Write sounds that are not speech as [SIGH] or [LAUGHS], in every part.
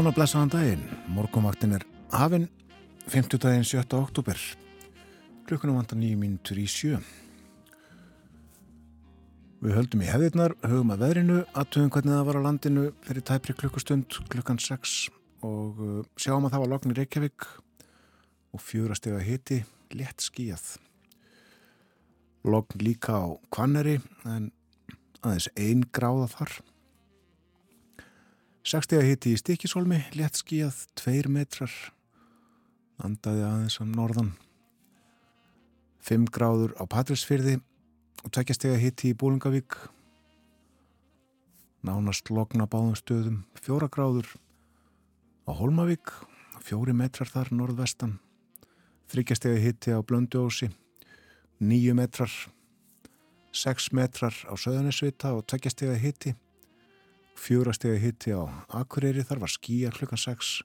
Góðan og blessaðan daginn. Morgonvaktin er hafinn 50 daginn 7. oktober. Klukkunum vantar nýju mínutur í sjö. Við höldum í hefðirnar, höfum að veðrinu, aðtöðum hvernig það var á landinu fyrir tæpri klukkustund klukkan 6 og uh, sjáum að það var lokn í Reykjavík og fjúrastega hiti létt skíjað. Lokn líka á Kvanneri en aðeins einn gráða þar. 60 hitti í stikisólmi, létt skíjað, 2 metrar, andaði aðeins á norðan. 5 gráður á Patrísfyrði og tveggjastega hitti í Bólingavík nánast lokna báðum stöðum fjóra gráður á Holmavík fjóri metrar þar norðvestan. Þryggjastega hitti á Blönduósi nýju metrar. Sex metrar á Söðanesvita og tveggjastega hitti fjórastega hitti á Akureyri. Þar var skýjar klukkan 6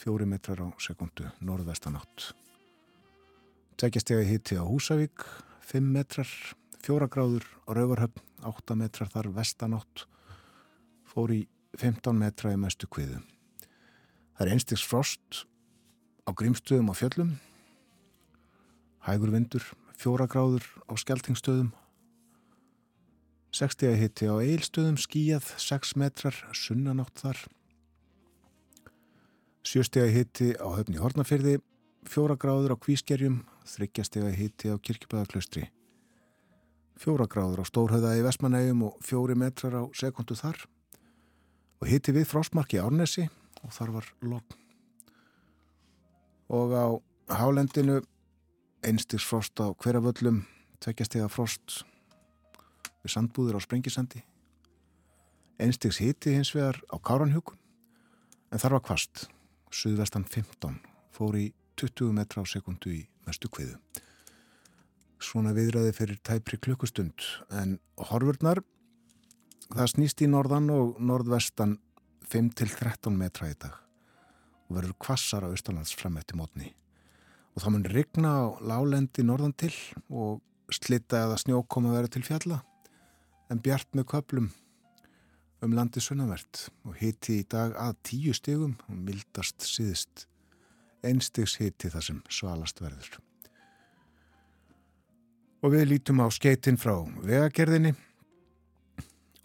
fjóri metrar á sekundu norðvestan átt tveggjastega hitti á Húsavík 5 metrar fjóra gráður á Rauvarhöfn, 8 metrar þar vestanátt, fór í 15 metra í mestu kviðu. Það er einstiks frost á grímstöðum á fjöllum, hægur vindur, fjóra gráður á skeltingstöðum, 60 hitti á eilstöðum, skíjað, 6 metrar, sunnanátt þar, 7 hitti á höfni Hortnafyrði, fjóra gráður á kvískerjum, 3 hitti á kirkjubæðaklaustri fjóra gráður á stórhauða í Vestmanægum og fjóri metrar á sekundu þar. Og hitti við frostmarki Árnesi og þar var logg. Og á hálendinu einstigs frost á hverjaföllum, tveggjastega frost við sandbúður á Sprengisandi. Einstigs hitti hins vegar á Káranhjúkun en þar var kvast, suðvestan 15, fór í 20 metra á sekundu í mestu kviðu. Svona viðræði fyrir tæpri klukkustund en horfurnar það snýst í norðan og norðvestan 5-13 metra í dag og verður kvassar á austalands fram eftir mótni og þá mun rigna á lálendi norðan til og slitta eða snjókoma verður til fjalla en bjart með köplum um landi sunnavert og hiti í dag að tíu stegum og mildast síðist einstegs hiti þar sem svalast verður og við lítum á skeitin frá vegagerðinni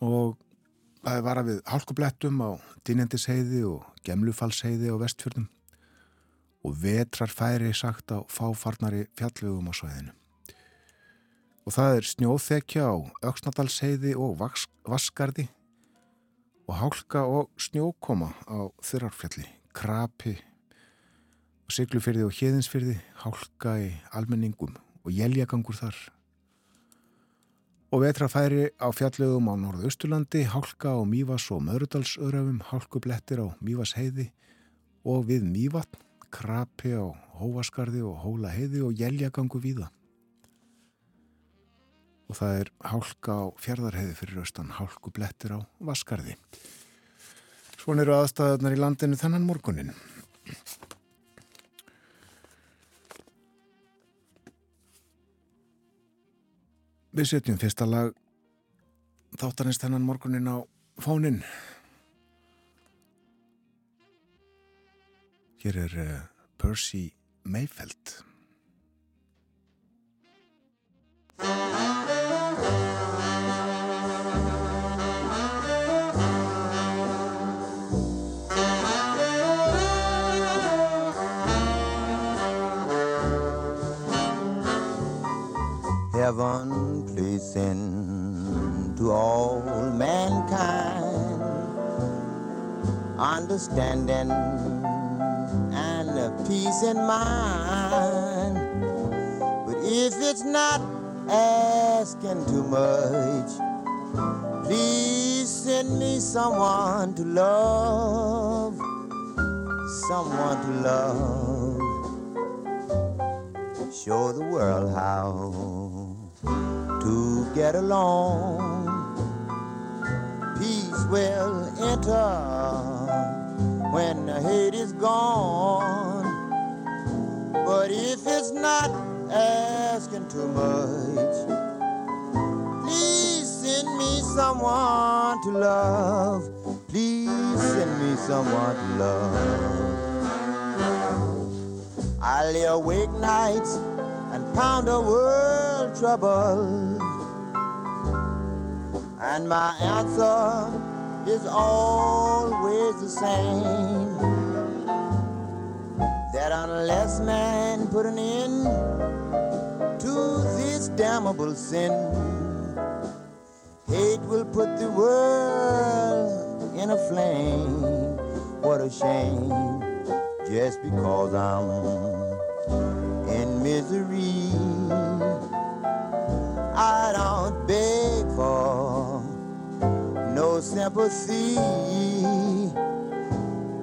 og það var að við hálkublettum á Dínendisheiði og Gemlufalsheiði á vestfjörnum og vetrar færi sagt á fáfarnari fjallvegum á svæðinu. Og það er snjóþekja á Öksnadalsheiði og Vaskardi og hálka og snjókoma á Þurrarfjalli, Krapi og Siglufyrði og Hjeðinsfyrði, hálka í almenningum og jæljagangur þar. Og vetrafæri á fjallögum á norðausturlandi, hálka á Mývas og Möðrudalsöðröfum, hálkublettir á Mývas heiði og við Mývatn, krapi á Hóvaskarði og Hóla heiði og jæljagangu víða. Og það er hálka á fjardarheiði fyrir austan, hálkublettir á Vaskarði. Svon eru aðstæðarnar í landinu þennan morgunin. Við setjum fyrsta lag þáttanist hennan morgunin á fónin. Hér er uh, Percy Mayfeld. Heaven pleasing to all mankind, understanding and peace in mind. But if it's not asking too much, please send me someone to love, someone to love. Show the world how get along. Peace will enter when the hate is gone. But if it's not asking too much, please send me someone to love. Please send me someone to love. I lay awake nights and pound a world trouble. And my answer is always the same. That unless man put an end to this damnable sin, hate will put the world in a flame. What a shame, just because I'm in misery. No sympathy.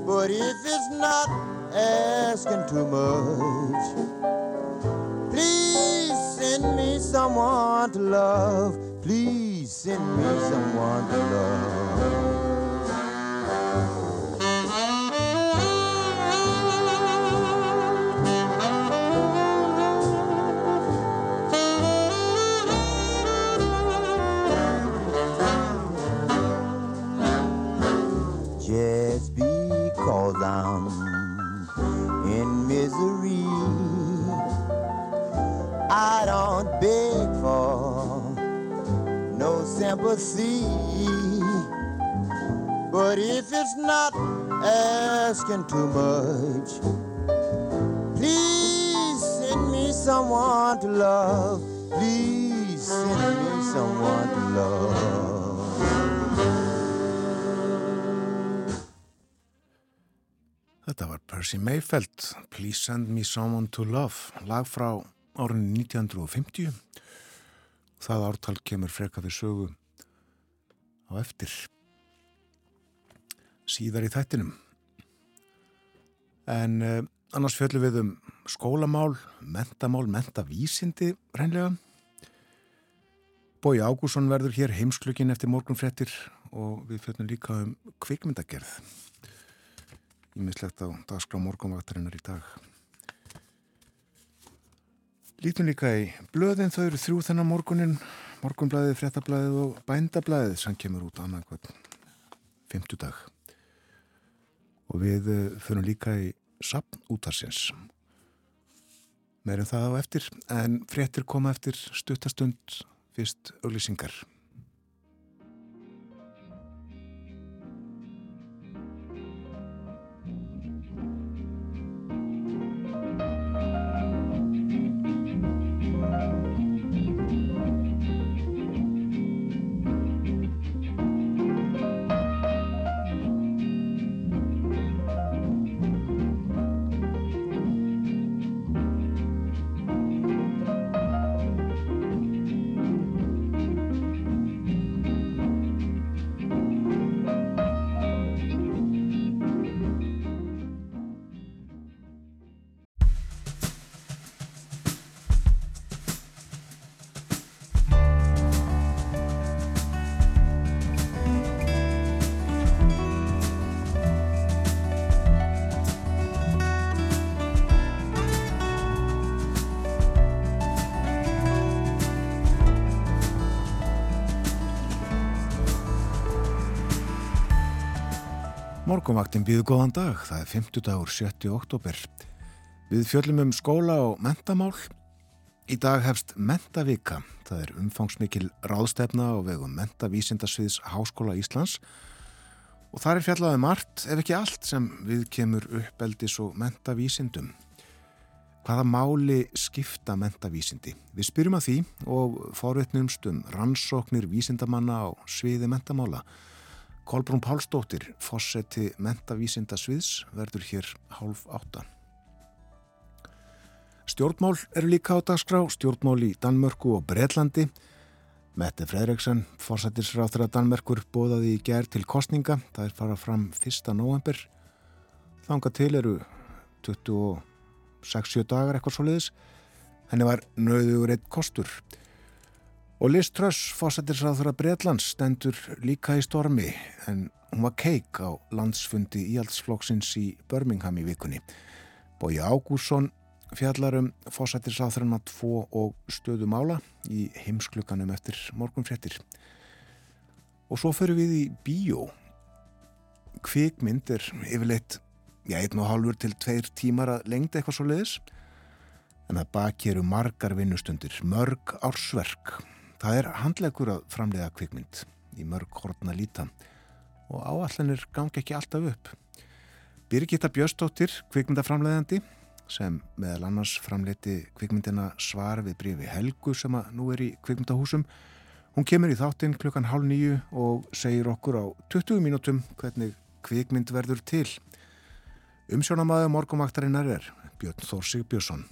But if it's not asking too much, please send me someone to love. Please send me someone to love. I don't beg for no sympathy. But if it's not asking too much, please send me someone to love. Please send me someone to love. Þetta var Percy Mayfeld, Please Send Me Someone to Love, lag frá árinu 1950. Það ártal kemur freka við sögu á eftir síðar í þættinum. En eh, annars fjöllum við um skólamál, mentamál, mentavísindi reynlega. Bói Ágússon verður hér heimsklukkin eftir morgunfrettir og við fjöllum líka um kvikmyndagerð ímislegt á dagskrá morgunvaktarinnar í dag. Lítum líka í blöðin, þau eru þrjú þennan morgunin, morgunblæðið, frettablæðið og bændablæðið sem kemur út annað hvern fymtudag. Og við fyrir líka í sapn útarsins. Meirum það á eftir, en frettir koma eftir stuttastund fyrst auglýsingar. Morgonvaktin býðu góðan dag, það er 50 dagur 7. oktober. Við fjöllum um skóla og mentamál. Í dag hefst Mentavika, það er umfangsmikil ráðstefna og vegum Mentavísindasviðs Háskóla Íslands og þar er fjallaði um margt, ef ekki allt, sem við kemur uppeldis og mentavísindum. Hvaða máli skipta mentavísindi? Við spyrjum að því og forvetnumst um rannsóknir vísindamanna á sviði mentamála. Kolbrún Pálsdóttir, fósetti mentavísinda sviðs, verður hér hálf áttan. Stjórnmál eru líka á dagskrá, stjórnmál í Danmörku og Breitlandi. Mette Fredriksson, fósettisráþra Danmerkur, bóðaði í gerð til kostninga. Það er fara fram 1. november. Þanga til eru 26 dagar eitthvað svo leiðis. Henni var nöðugur eitt kostur. Og Liz Truss, fósættisráður að Breitlands, stendur líka í stormi en hún var keik á landsfundi íhaldsflokksins í Birmingham í vikunni. Bói Ágússon fjallar um fósættisráðurinn að tvo og stöðu mála í heimsklukanum eftir morgunfrettir. Og svo fyrir við í bíó. Kvikmynd er yfirleitt, já, einn og hálfur til tveir tímar að lengta eitthvað svo leiðis. En það baki eru margar vinnustundir, mörg ársverk. Það er handlegur að framleiða kvikmynd í mörg hortna líta og áallanir gangi ekki alltaf upp. Birgitta Bjöstóttir, kvikmyndaframleiðandi, sem meðal annars framleiti kvikmyndina svar við brífi Helgu sem að nú er í kvikmyndahúsum. Hún kemur í þáttinn klukkan hálf nýju og segir okkur á 20 mínútum hvernig kvikmynd verður til. Umsjónamaður morgumaktarinnar er Björn Þórsig Björnsson.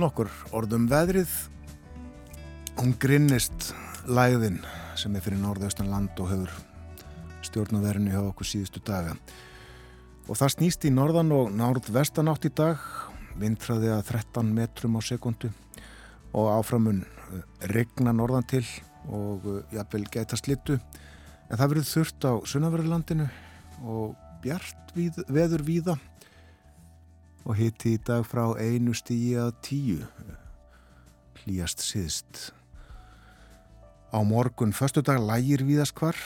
Nokkur orðum veðrið. Hún grinnist læðin sem er fyrir norðaustan land og hefur stjórnaverðinu hjá okkur síðustu daga. Og það snýst í norðan og nárðvestan átt í dag, vindfræði að 13 metrum á sekundu og áframun regna norðan til og eh, jafnvel gæta slittu. En það verður þurft á sunnaverðurlandinu og bjart veður víða og hitti í dag frá einu stíi að tíu. Hlýjast síðst á morgun förstu dag lægir víðast hvar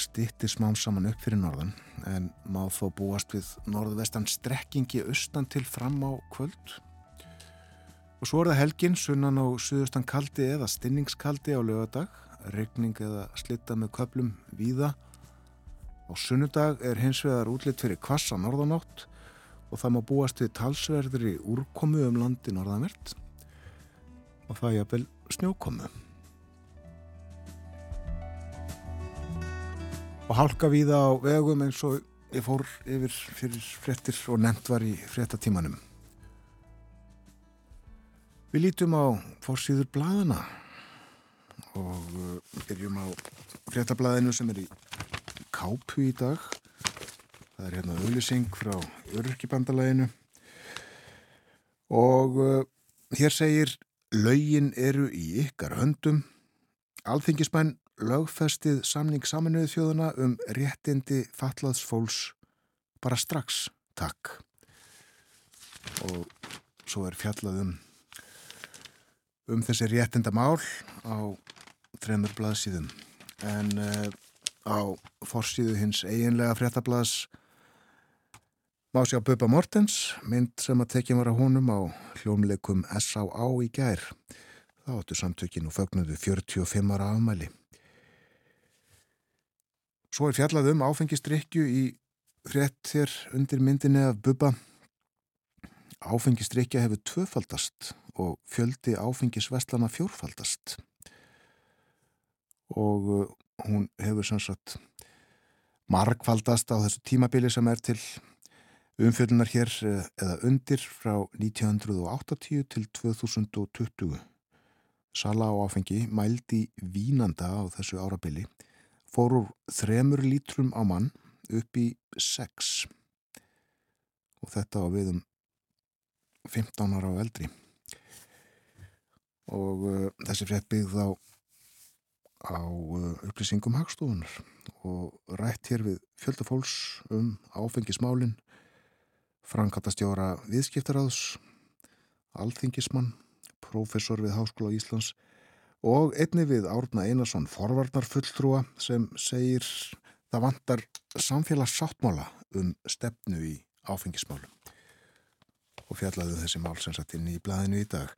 stitti smám saman upp fyrir norðan en má þó búast við norðvestan strekkingi austan til fram á kvöld. Og svo er það helgin sunnan á suðustan kaldi eða stinningskaldi á lögadag regning eða slitta með köplum víða. Á sunnudag er hins vegar útlitt fyrir kvassa norðanátt og það má búast við talsverðri úrkomu um landi norðanvert og það er jafnvel snjókomu. Og hálka víða á vegum eins og ég fór yfir fyrir frettir og nefnt var í frettatímanum. Við lítum á fórsýður bladana og uh, byrjum á frettablaðinu sem er í kápu í dag Það er hérna auðlýsing frá öryrkibandalaginu og uh, hér segir laugin eru í ykkar höndum. Alþingismenn lögfestið samning saminuðu þjóðuna um réttindi fatlaðs fólks bara strax, takk. Og svo er fjallað um, um þessi réttindamál á þremur blaðsíðum en uh, á forsíðu hins eiginlega fréttablaðs Má sjá Bubba Mortens, mynd sem að tekja var að honum á hljómleikum S.A.A. í gær. Það áttu samtökinu fögnuðu 45 ára afmæli. Svo er fjallað um áfengistrykju í frétt þér undir myndinni af Bubba. Áfengistrykja hefur tvöfaldast og fjöldi áfengisvestlana fjórfaldast. Og uh, hún hefur sannsagt markfaldast á þessu tímabili sem er til Umfjöldunar hér eh, eða undir frá 1980 til 2020. Sala á áfengi mældi vínanda á þessu árabili fór úr þremur lítrum á mann upp í sex. Og þetta á viðum 15 ára á eldri. Og uh, þessi frétt byggð á, á uh, upplýsingum hagstofunar og rætt hér við fjöldafólks um áfengismálinn Frankatastjóra viðskiptaráðs, alþingismann, professor við Háskóla Íslands og einni við Árna Einarsson forvarnarfulltrúa sem segir það vantar samfélagssáttmála um stefnu í áfengismálum og fjallaðu um þessi mál sem satt inn í blæðinu í dag.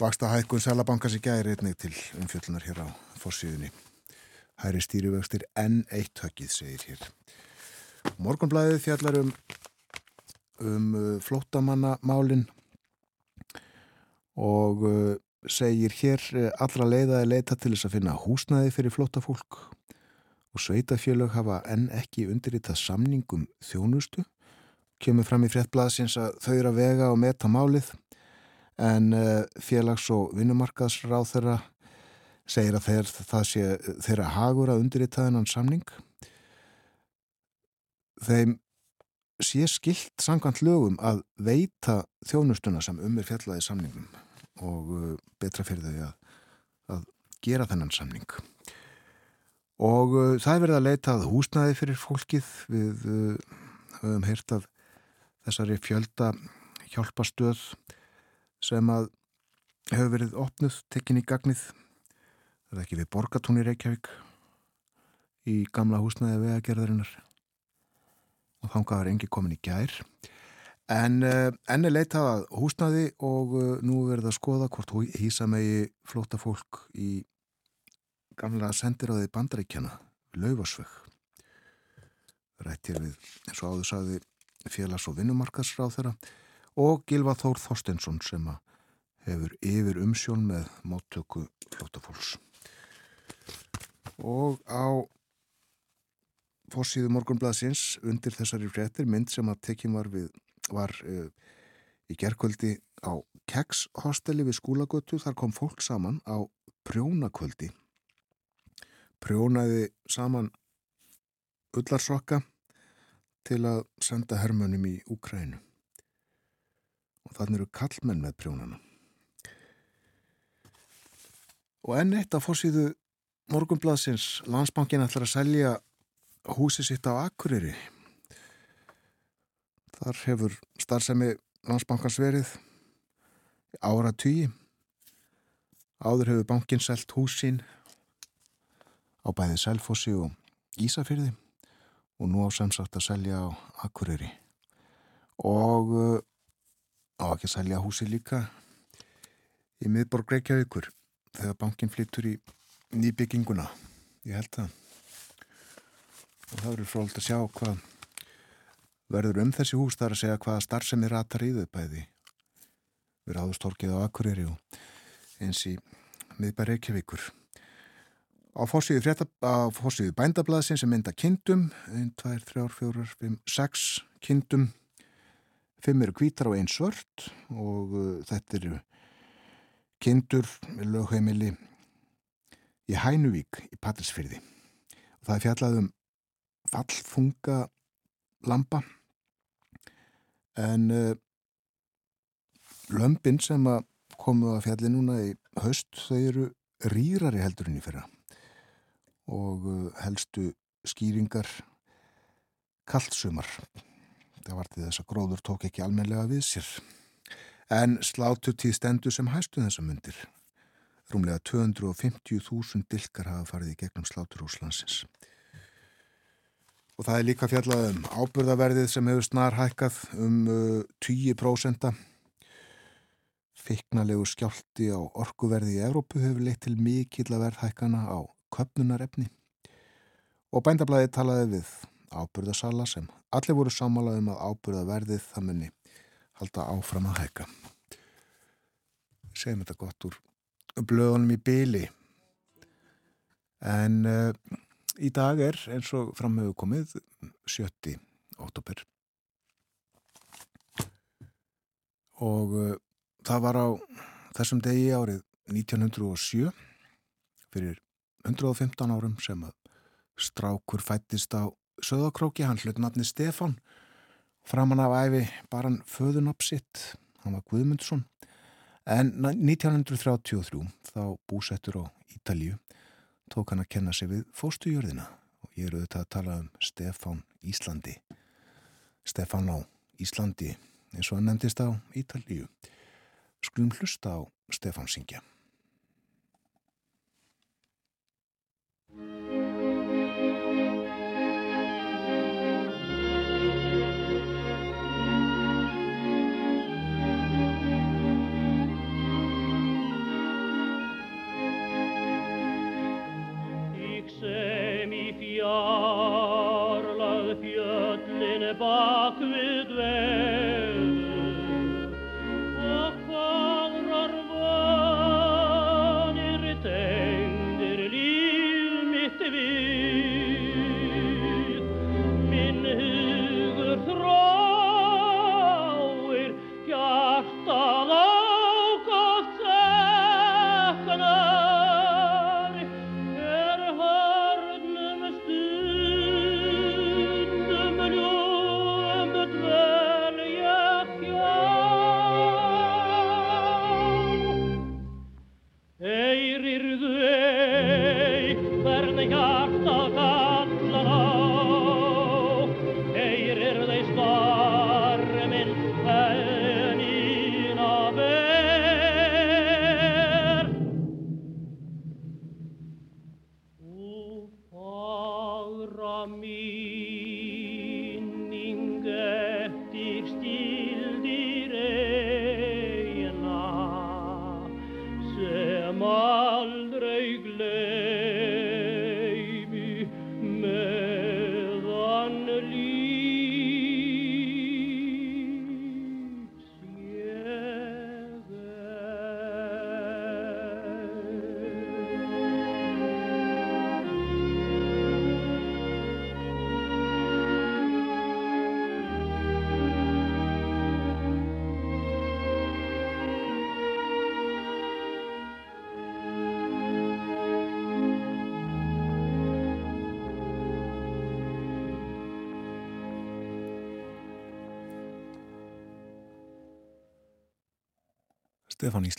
Vaksta hækkun Sælabankas í gæri einnig til umfjöllunar hér á fórsíðunni. Hæri stýrivöxtir enn eitt höggið, segir hér. Morgonblæðið fjallar um um uh, flótamannamálin og uh, segir hér uh, allra leiðaði leita til þess að finna húsnæði fyrir flótafólk og sveitafjölög hafa enn ekki undirritað samningum þjónustu. Kemur fram í fréttblaðsins að þau eru að vega og meta málið en félags- og vinnumarkaðsráð þeirra segir að þeir, það sé þeirra hagur að undirritaðinan samning. Þeim sé skilt sangant lögum að veita þjónustuna sem um er fjallaði samningum og uh, betra fyrir þau að, að gera þennan samning. Og uh, það er verið að leita að húsnaði fyrir fólkið. Við uh, höfum heyrt af þessari fjölda hjálpastöð sem að hefur verið opnuð, tekinn í gagnið. Það er ekki við Borgatún í Reykjavík í gamla húsnaði vegagerðarinnar og þánga var engi komin í gær. En uh, enni leitað að húsnaði og uh, nú verður það að skoða hvort hýsa megi flóta fólk í gamla sendiráði bandaríkjana Laufasvögg rættir við eins og áður saði félags- og vinnumarkaðsráð þeirra og Gilva Þór Þorstensson sem hefur yfir umsjón með móttöku flótafólks og á fórsíðu morgunblaðsins undir þessari fréttir mynd sem að tekjum var við var uh, í gerkvöldi á Keks hosteli við skúlagötu. Þar kom fólk saman á prjónakvöldi. Prjónaði saman ullarsokka til að senda hermönum í Úkrænu og þannig eru kallmenn með prjónana. Og enn eitt af fórsíðu morgunblaðsins. Landsbankin ætlar að selja húsi sitt á Akureyri. Þar hefur starfsemi landsbankans verið ára tugi. Áður hefur bankin selt húsin á bæði Selfossi og Ísafyrði og nú á samsagt að selja á Akureyri. Og uh, á ekki að selja húsi líka í miðborg Reykjavíkur þegar bankin flyttur í nýbygginguna. Ég held það og það verður fróld að sjá hvað verður um þessi hús þar að segja hvaða starfsemi ratar í þau bæði. Við ráðustorkið á Akureyri og eins í miðbæri Reykjavíkur. Á fórsíðu bændablaðsin sem mynda kindum. 1, 2, 3, 4, 5, 6 kindum. 5 eru kvítar og 1 svört og uh, þetta eru kindur með lögheimili í Hænuvík í Patrísfyrði og það er fjallað um fallfunga lampa en uh, lömpin sem að komu að fjalli núna í höst þau eru rýrari heldurinn í fyrra. Og uh, helstu skýringar kaldsumar. Það var til þess að gróður tók ekki almenlega við sér. En slátur tíð stendur sem hæstu þessam myndir rúmlega 250.000 dilkar hafa farið í gegnum slátur Úslandsins og það er líka fjallað um ábyrðaverðið sem hefur snar hækkað um uh, 10%. Fikknalegu skjálti á orkuverði í Evrópu hefur leitt til mikill að verðhækkana á köpnunarefni og bændablaði talaði við ábyrðasala sem allir voru sammálað um að ábyrðaverðið það munni halda áfram að hækka. Segjum þetta gott úr blöðunum í byli en uh, í dag er eins og framhauðu komið 7. óttúper og uh, það var á þessum degi árið 1907 fyrir 115 árum sem að strákur fættist á söðakróki, hann hlut nafni Stefan framan af æfi bara hann föðunapsitt, hann var Guðmundsson. En 1933 þá búsettur á Ítalju tók hann að kenna sig við fóstujörðina og ég er auðvitað að tala um Stefán Íslandi. Stefán á Íslandi eins og hann nefndist á Ítalíu. Skulum hlusta á Stefán Singja bak við veður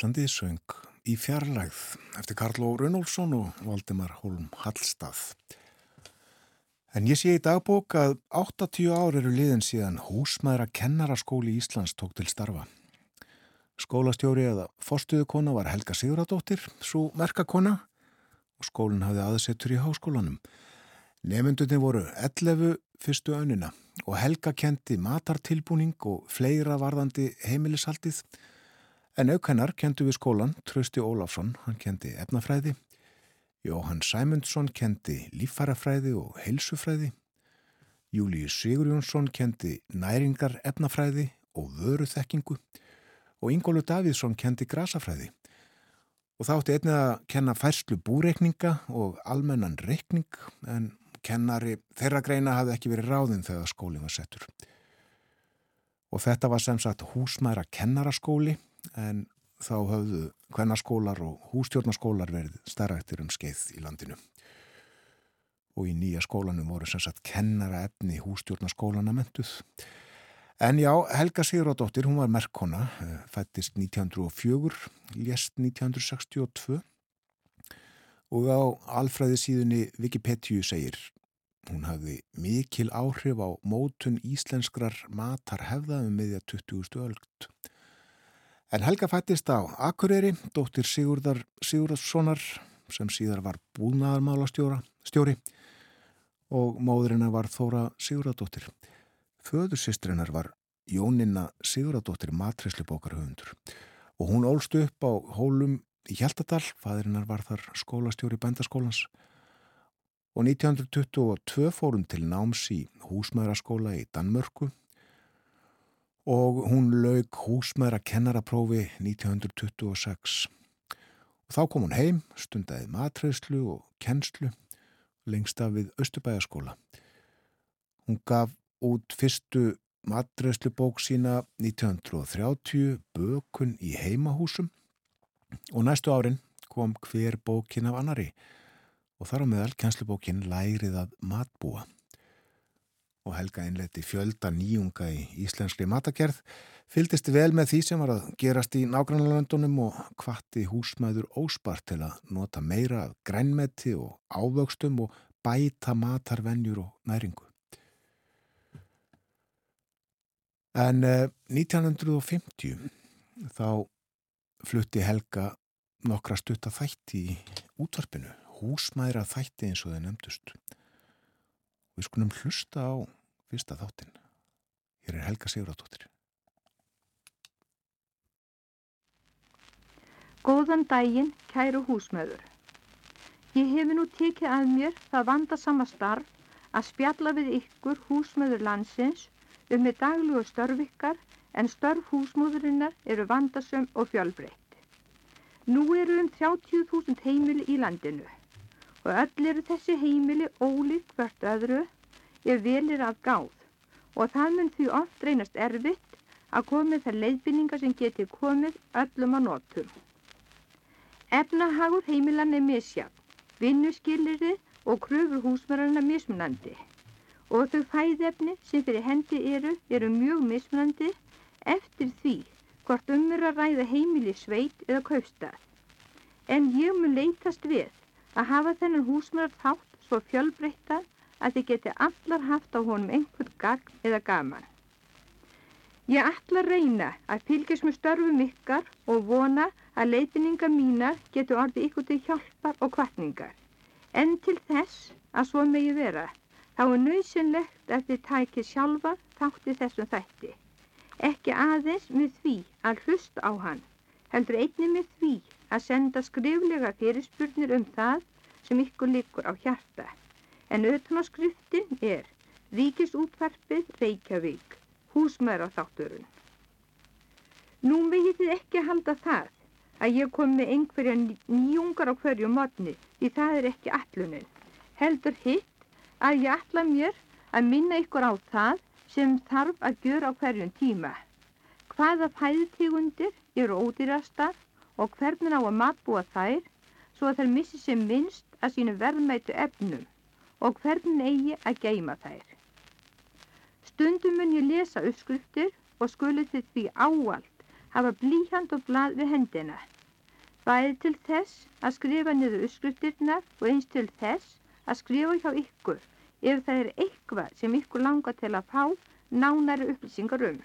Íslandi söng í fjarlægð eftir Karlo Runnolfsson og Valdemar Holm Hallstað. En ég sé í dagbók að 80 ár eru liðin síðan húsmaðra kennaraskóli Íslands tók til starfa. Skólastjóri eða fórstuðukona var Helga Siguradóttir, svo merkakona og skólinn hafði aðsettur í háskólanum. Nefndunni voru 11 fyrstu önuna og Helga kendi matartilbúning og fleira varðandi heimilishaldið en aukennar kendi við skólan Trausti Ólafsson, hann kendi efnafræði, Jóhann Sæmundsson kendi líffarafræði og heilsufræði, Július Sigurjónsson kendi næringar efnafræði og vöruþekkingu og Ingólu Davíðsson kendi grasafræði og þá ætti einnið að kenna færslu búreikninga og almennan reikning en kennari þeirra greina hafði ekki verið ráðinn þegar skólinn var settur. Og þetta var sem sagt húsmæra kennaraskóli en þá höfðu kvennarskólar og hústjórnaskólar verið starrættir um skeið í landinu. Og í nýja skólanum voru sem sagt kennara efni hústjórnaskólana mentuð. En já, Helga Sigurðardóttir, hún var merkkona, eh, fættist 1904, lést 1962 og á alfræði síðunni Wikipedia segir hún hafði mikil áhrif á mótun íslenskrar matarhefðaðum miðja 20. öld. En Helga fættist á Akureyri, dóttir Sigurðar Sigurðarssonar sem síðar var búnaðarmála stjóri og móðurinnar var Þóra Sigurðardóttir. Föðursistrinnar var Jóninna Sigurðardóttir matræslubókarhöfundur og hún ólst upp á hólum í Hjaltadal, fæðirinnar var þar skólastjóri bændaskólans og 1922 fórum til náms í húsmaðuraskóla í Danmörku og hún laug húsmaðura kennaraprófi 1926 og þá kom hún heim, stundaði matræslu og kennslu lengst af við Östubæjaskóla. Hún gaf út fyrstu matræslu bók sína 1930 bökun í heimahúsum. Og næstu árin kom hver bókin af annari og þar á meðal kænslubókin Lærið að matbúa og Helga einleiti fjölda nýjunga í íslenskli matagerð fyldist vel með því sem var að gerast í nágrannlandunum og hvatti húsmæður óspart til að nota meira grænmeti og ávöxtum og bæta matarvenjur og næringu. En eh, 1950 þá flutti Helga nokkra stutta þætti í útvarpinu, húsmæðra þætti eins og þau nefndust. Við skulum hlusta á fyrsta þáttin. Hér er Helga Sigurðardóttir. Góðan daginn, kæru húsmöður. Ég hefi nú tekið að mér það vandasama starf að spjalla við ykkur húsmöður landsins um með daglugu störf ykkar en störf húsmóðurinnar eru vandasöm og fjölbreytt. Nú eru um 30.000 heimili í landinu og öll eru þessi heimili ólík hvert öðru ef vel er að gáð og það mun því oft reynast erfitt að komið þær leiðbynningar sem geti komið öllum að notum. Efnahagur heimilan er misjafn, vinnuskilirði og kröfur húsmörðarna mismunandi og þau fæðefni sem fyrir hendi eru eru mjög mismunandi eftir því hvort umur að ræða heimili sveit eða kaupstað. En ég mun leytast við að hafa þennan húsmaður þátt svo fjölbreytta að þið geti allar haft á honum einhvern gagn eða gaman. Ég að reyna að fylgjast með störfum ykkar og vona að leifinningar mínar getur orðið ykkur til hjálpar og kvartningar. En til þess að svo megi vera, þá er nöysinlegt að þið tækið sjálfa þátti þessum þætti. Ekki aðeins með því að hlusta á hann, heldur einni með því að senda skriflega fyrirspurnir um það sem ykkur likur á hjarta. En auðvitað skriftin er Ríkisútvarpið Reykjavík, húsmaður á þátturun. Nú megið þið ekki halda það að ég kom með einhverja nýjungar á hverju modni því það er ekki allunin. Heldur hitt að ég alla mér að minna ykkur á það sem þarf að gjöra á hverjum tíma. Hvaða fæðutígundir eru ódýrastar og hvernig á að matbúa þær svo að þær missi sem minnst að sínu verðmætu efnum og hvernig eigi að geima þær. Stundum mun ég lesa uppskriftir og skulið þið því áalt hafa blíhand og blað við hendina. Bæði til þess að skrifa niður uppskriftirnar og eins til þess að skrifa hjá ykkur ef það er eitthvað sem ykkur langar til að fá nánari upplýsingar um.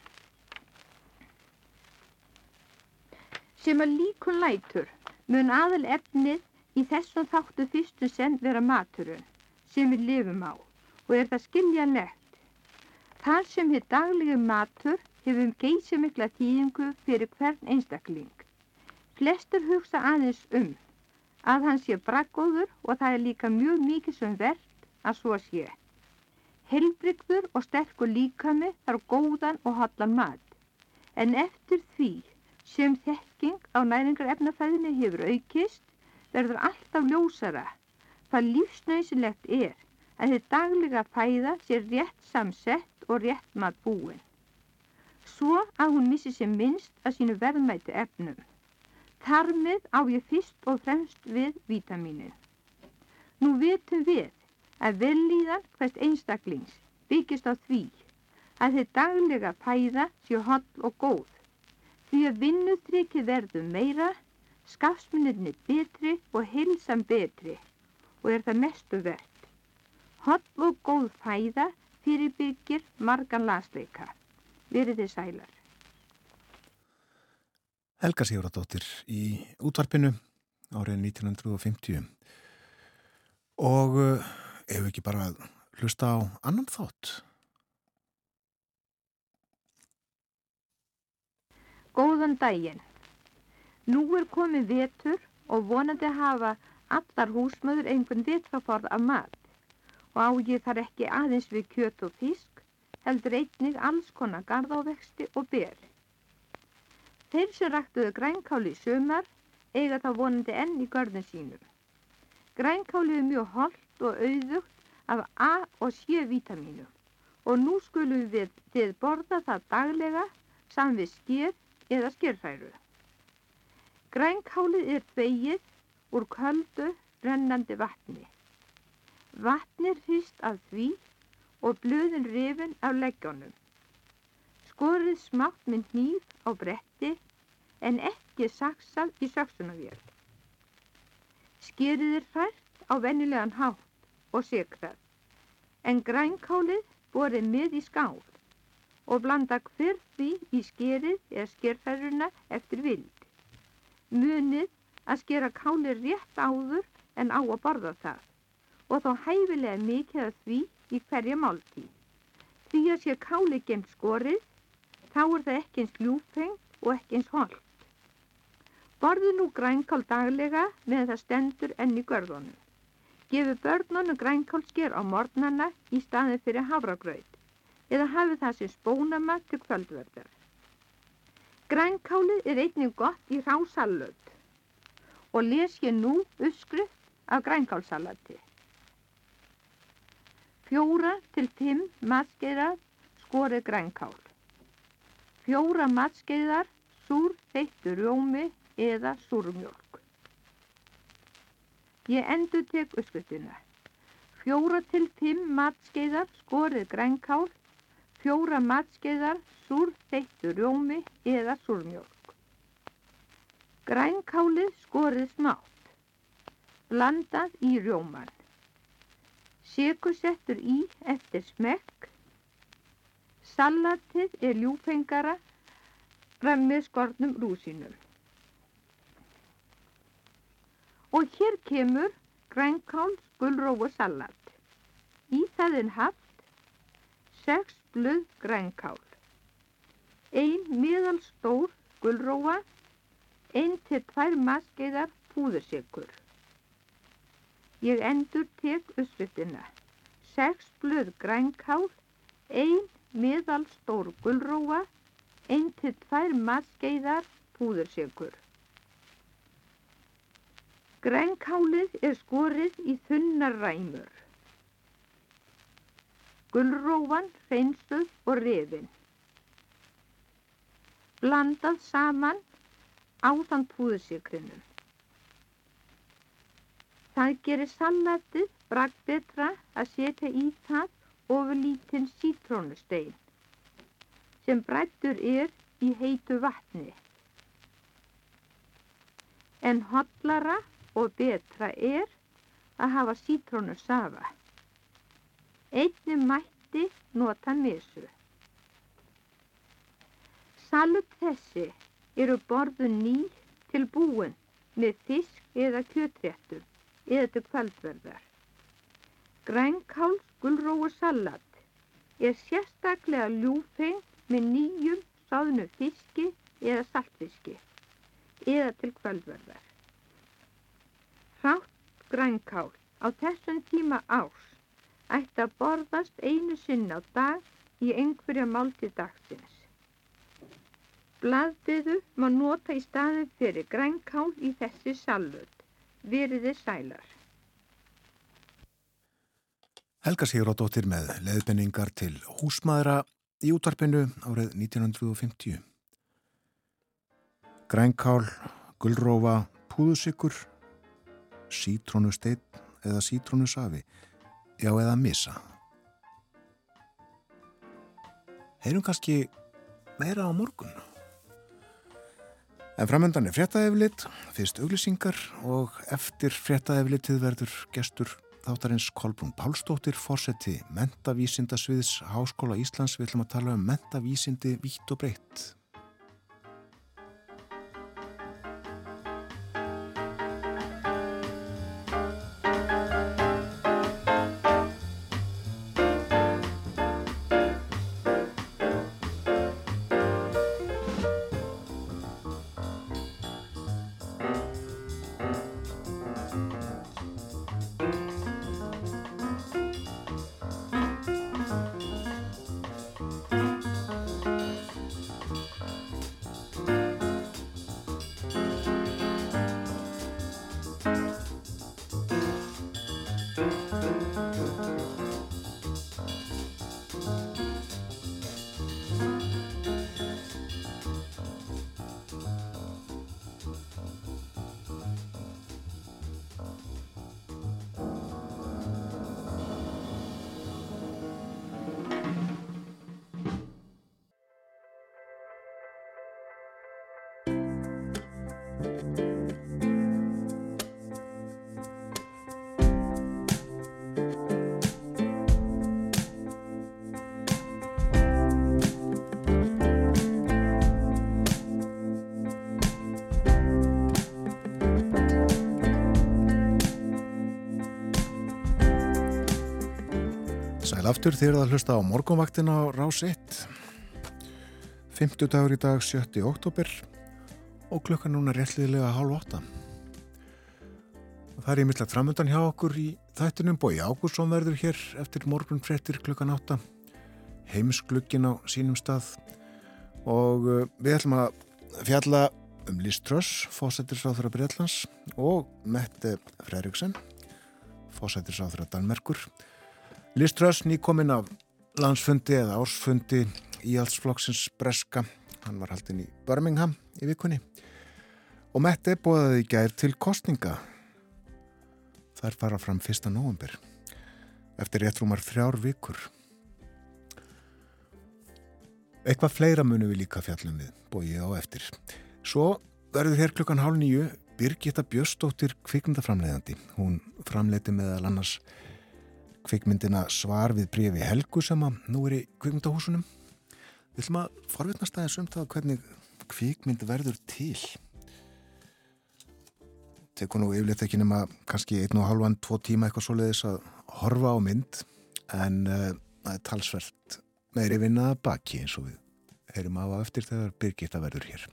Sem að líkun lætur mun aðal efnið í þessum þáttu fyrstu senn vera maturinn sem við lifum á og er það skiljanlegt. Þar sem hér daglegu matur hefur geysi mikla tíðingu fyrir hvern einstakling. Flestur hugsa aðeins um að hann sé braggóður og það er líka mjög mikið sem verðt að svo sé. Helbrygður og sterkur líkami þarf góðan og hallan mat. En eftir því sem þekking á næringar efnafæðinni hefur aukist verður alltaf ljósara hvað lífsnausilegt er að þið daglega fæða sé rétt samsett og rétt mat búin. Svo að hún missi sér minnst að sínu verðmæti efnum. Þarmið á ég fyrst og fremst við vítaminin. Nú vitum við að vellíðan hvert einstaklings byggist á því að þið daglega fæða sé holl og góð. Því að vinnutrykki verður meira, skafsmunirni betri og hilsam betri og er það mestu verðt. Holl og góð fæða fyrirbyggir margan lasleika. Verið þið sælar. Helga Sigurðardóttir í útvarpinu árið 1950 og ef ekki bara hlusta á annan þátt. Góðan daginn. Nú er komið vetur og vonandi hafa allar húsmöður einhvern vetraforð af mat og á ég þar ekki aðeins við kjöt og fisk heldur einnig alls konar garðávexti og ber. Þeir sem ræktuðu grænkáli í sömar eiga þá vonandi enn í görðin sínum. Grænkáli er mjög holdt og auðugt af A og C vítamínu og nú skulum við þið borða það daglega saman við skér eða skérfæru. Grænkálið er þvegið úr köldu rennandi vatni. Vatnir hrist af því og blöðin rifin af leggjónum. Skorið smátt með hníf á bretti en ekki saksað í söksunavél. Skerið er fært á vennilegan hátt og sekrað, en grænkálið borið með í skál og blanda hver því í skerið eða skerfæruna eftir vild. Munið að skera káli rétt áður en á að borða það og þá hæfilega mikið að því í hverja máltíð. Því að sé káli gemt skorið, þá er það ekki eins ljúfengt og ekki eins holdt. Borðu nú grænkál daglega meðan það stendur enn í görðunum. Gefu börnunum grænkálsker á mornana í staðin fyrir havragraut eða hafi það sem spónama til kvöldverðar. Grænkálið er einnig gott í rásalöð og les ég nú uppskrift af grænkálsalati. Fjóra til fimm matskeiðar skorið grænkál. Fjóra matskeiðar súr þeittur rjómi eða súrmjölk. Ég endur tek uppskriftina. Fjóra til fimm matskeiðar skorið grænkál fjóra matskeiðar súr þeittur rjómi eða súrmjölk. Grænkálið skorið smátt, blandað í rjóman. Sigur settur í eftir smekk. Salatið er ljúfengara rann með skornum rúsinum. Og hér kemur grænkál gulrófu salat. Í það er haft 6 blöð grænkál, ein miðalstór gulróa, ein til tvær maskeiðar púðursikur. Ég endur tek uppsvittina, 6 blöð grænkál, ein miðalstór gulróa, ein til tvær maskeiðar púðursikur. Grænkálið er skorið í þunnar ræmur. Gullrófan, hreinstuð og rifin. Blandað saman á þann púðusikrinum. Það gerir salatið bragd betra að setja í það ofur lítinn sítrónustein sem brættur er í heitu vatni. en hotlara og betra er að hafa sítrónusafa. Einni mætti nota misu. Salut þessi eru borðu ný til búin með fisk eða kjötréttum eða til kvöldverðar. Grænkáls gulróu salat er sérstaklega ljúfeng með nýjum sáðnu fiski eða saltfiski eða til kvöldverðar. Hrátt grænkál á þessum tíma árs ætti að borðast einu sinn á dag í einhverja málti dagsins. Blaðbyðu má nota í staðin fyrir grænkál í þessi salvöld. Veriði sælar. Helga Sigurðardóttir með leðbenningar til húsmaðra í útvarpinu árið 1950. Grænkál, gullrófa, púðusikur, sítrónusteinn eða sítrónusafi, já eða misa. Heyrum kannski meira á morgun. En framöndan er fréttaeflit, fyrst auglýsingar og eftir fréttaeflitið verður gestur þáttarins Kolbrún Pálsdóttir, fórseti mentavísindasviðs Háskóla Íslands. Við ætlum að tala um mentavísindi vítt og breytt. Aftur þér að hlusta á morgunvaktina á Rás 1. 50 dagur í dag 7. oktober og klukkan núna réttliðilega hálf 8. Það er ég millagt framöndan hjá okkur í þættinum Bói Ágúrsson verður hér eftir morgun frettir klukkan 8. Heimsklukkin á sínum stað og uh, við ætlum að fjalla um Liz Truss, fósættisráþurra Breitlands og Mette Freriksen, fósættisráþurra Danmerkur. Liz Truss nýkominn af landsfundi eða ársfundi í allsflokksins Breska. Hann var haldinn í Birmingham í vikunni. Og Mette bóðaði í gær til kostninga. Þær fara fram 1. november. Eftir rétt rúmar þrjár vikur. Eitthvað fleira munum við líka fjallum við, bóið á eftir. Svo verður hér klukkan hálf nýju Birgitta Björstóttir kvikmyndaframleiðandi. Hún framleiti meðal annars kvikmyndina Svar við brefi Helgu sem að nú er í kvikmyndahúsunum. Við ætlum að forvitnast aðeins um það hvernig kvikmynd verður til. Tekur nú yfirleitt ekki nema kannski einn og halvan, tvo tíma eitthvað svoleiðis að horfa á mynd en uh, það er talsvert meiri vinnaða baki eins og við heyrum af eftir þegar Birgitta verður hér.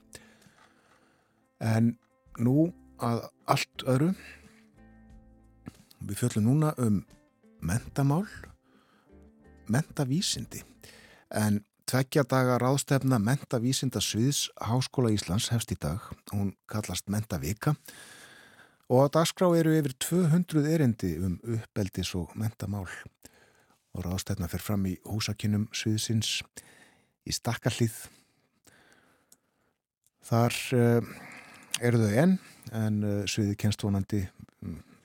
En nú að allt öðru við fjöllum núna um mentamál mentavísindi. En tveggja daga ráðstefna mentavísinda Sviðs Háskóla Íslands hefst í dag, hún kallast Mentavika. Og á dagskrá eru yfir 200 erindi um uppeldis og mentamál. Og ráðstefna fer fram í húsakinnum Sviðsins í Stakkarlið þar uh, eru þau enn en uh, Sviði kennst vonandi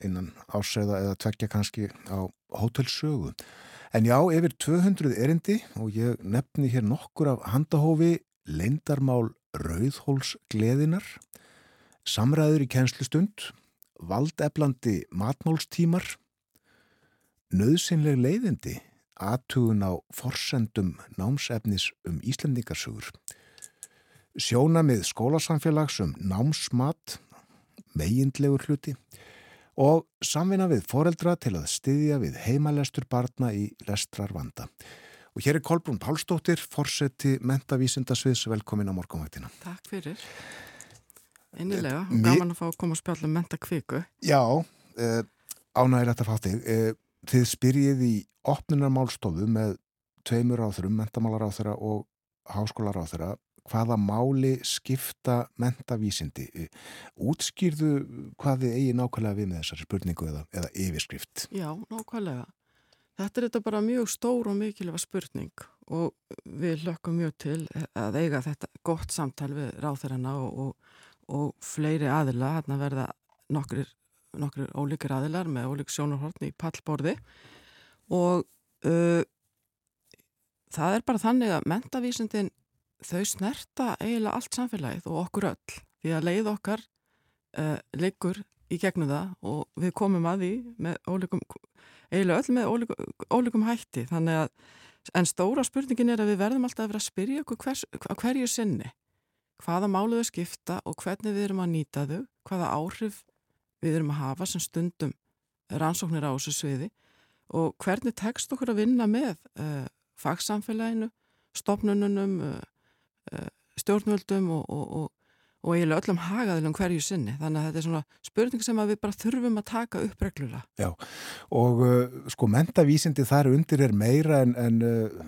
innan ásæða eða tveggja kannski á hótelsögu. En já, yfir 200 erindi og ég nefni hér nokkur af handahófi leindarmál Rauðhóls gleðinar samræður í kennslustund, valdeflandi matmálstímar, nöðsynleg leiðindi, aðtugun á forsendum námsefnis um Íslandingarsögur, sjónamið skólasamfélags um námsmat, megindlegur hluti og samvinna við foreldra til að styðja við heimalestur barna í lestrar vanda. Og hér er Kolbrún Pálsdóttir, forseti mentavísindasviðs, velkomin á morgunvættina. Takk fyrir. Einnilega, Eh, gaman að fá að koma og spjalla um menta kviku. Já, uh, ánægilegt að fá þig. Uh, þið spyrjið í opnunarmálstofu með tveimur áþurum, mentamálaráþura og háskólaráþura, hvaða máli skipta mentavísindi? Uh, útskýrðu hvað þið eigi nákvæmlega við með þessari spurningu eða, eða yfirskrift? Já, nákvæmlega. Þetta er þetta bara mjög stór og mikilvæg spurning og við hlökkum mjög til að eiga þetta gott samtal við ráþurana og, og, og fleiri aðila, hérna verða nokkur, nokkur ólíkir aðilar með ólík sjónarhortni í pallborði og uh, það er bara þannig að mentavísindin þau snerta eiginlega allt samfélagið og okkur öll því að leið okkar uh, liggur í gegnum það og við komum að því ólíkum, eiginlega öll með ólíkum, ólíkum hætti. Að, en stóra spurningin er að við verðum alltaf að vera að spyrja okkur hvers, hverju sinni. Hvaða máluðu skipta og hvernig við erum að nýta þau, hvaða áhrif við erum að hafa sem stundum rannsóknir á þessu sviði og hvernig tekst okkur að vinna með uh, fagsamfélaginu, stopnununum, uh, uh, stjórnvöldum og, og, og, og eiginlega öllum hagaðilum hverju sinni. Þannig að þetta er svona spurning sem við bara þurfum að taka upp reglulega. Já, og uh, sko mentavísindi þar undir er meira en, en uh,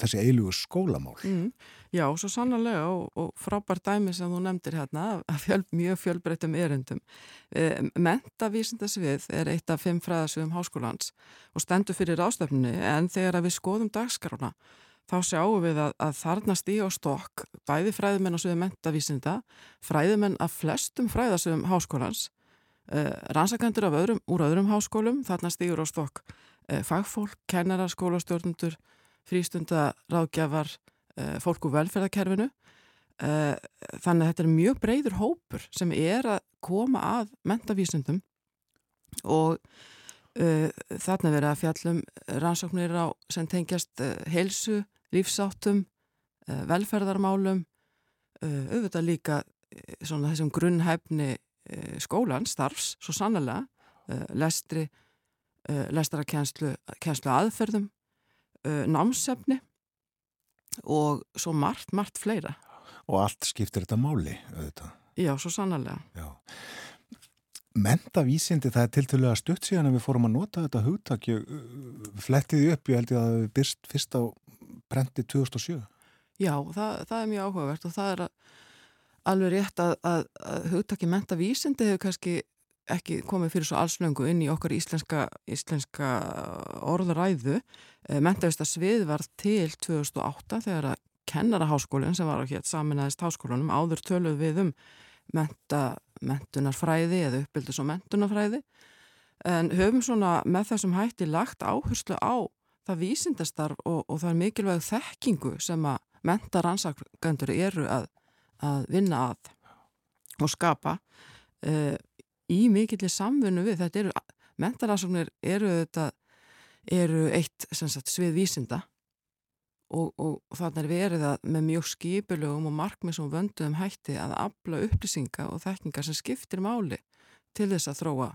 þessi eilugu skólamál. Mm. Já, svo sannlega og, og frábær dæmi sem þú nefndir hérna að fjöl, mjög fjölbreyttum erindum. E, Mentavísindasvið er eitt af fimm fræðasviðum háskólans og stendur fyrir ástöfnunni en þegar við skoðum dagskrána þá sjáum við að, að þarna stíg á stokk bæði fræðimenn á sviðu mentavísinda, fræðimenn af flestum fræðasviðum háskólans, e, rannsakendur af öðrum, úr öðrum háskólum, þarna stígur á stokk e, fagfólk, kennara, skólastjórnundur, frístundaráðgjafar, fólk úr velferðarkerfinu þannig að þetta er mjög breyður hópur sem er að koma að mentavísundum og þarna verið að fjallum rannsóknir á sem tengjast uh, heilsu, lífsáttum velferðarmálum auðvitað líka svona þessum grunnhæfni skólan, starfs, svo sannlega lestri lestarakennslu aðferðum námsefni og svo margt, margt fleira. Og allt skiptir þetta máli, auðvitað. Já, svo sannarlega. Já. Mentavísindi, það er tiltölulega stutt síðan að við fórum að nota þetta hugtak. Ég flettiði upp, ég held ég að við byrst fyrst á brendi 2007. Já, það, það er mjög áhugavert og það er alveg rétt að, að, að hugtaki mentavísindi hefur kannski ekki komið fyrir svo allslöngu inn í okkar íslenska, íslenska orðuræðu. Mentavísta svið var til 2008 þegar að kennaraháskólinn sem var á hér saminæðist háskólanum áður töluð við um menta, mentunarfræði eða uppbyldis og mentunarfræði. En höfum svona með þessum hætti lagt áherslu á það vísindastarf og, og það er mikilvæg þekkingu sem að mentaransaköndur eru að, að vinna að og skapa uh, í mikillir samfunnu við. Þetta eru, mentaransóknir eru þetta eru eitt sagt, svið vísinda og, og þannig er verið að með mjög skipulögum og markmið sem vönduðum hætti að afla upplýsinga og þekkingar sem skiptir máli til þess að þróa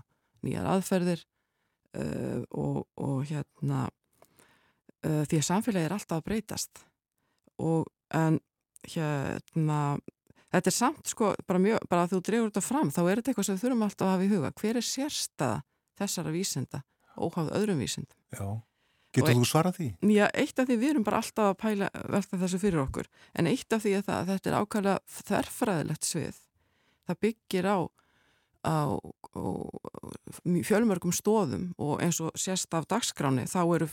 nýjar aðferðir uh, og, og hérna uh, því að samfélagi er alltaf að breytast. Og en hérna þetta er samt sko bara, mjög, bara að þú drefur þetta fram þá er þetta eitthvað sem þurfum alltaf að hafa í huga. Hver er sérstaða þessara vísinda óháð öðrum vísindum? Já, getur þú svarað því? Já, eitt af því við erum bara alltaf að pæla velta þessu fyrir okkur, en eitt af því að, það, að þetta er ákvæmlega þerfræðilegt svið. Það byggir á, á, á fjölmörgum stóðum og eins og sérst af dagskráni þá eru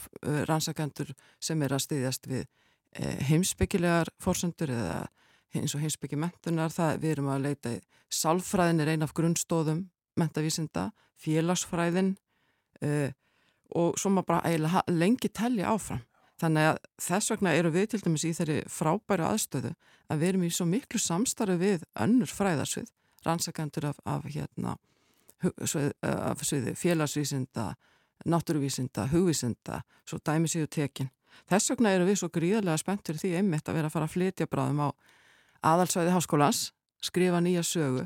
rannsakendur sem er að styðjast við heimsbyggilegar fórsendur eða eins og heimsbyggi mentunar, það við erum að leita í sálfræðin er ein af grunnstóðum mentavísinda, félagsfræðin uh, og svo maður bara lengi telja áfram. Þannig að þess vegna eru við til dæmis í þeirri frábæru aðstöðu að við erum í svo miklu samstarfi við önnur fræðarsvið rannsakendur af, af hérna svið, af félagsvísinda náttúruvísinda, hugvísinda svo dæmi séu tekin. Þess vegna eru við svo gríðarlega spenntur því einmitt að vera að fara að flytja bráðum á aðalsvæði háskólans skrifa nýja sögu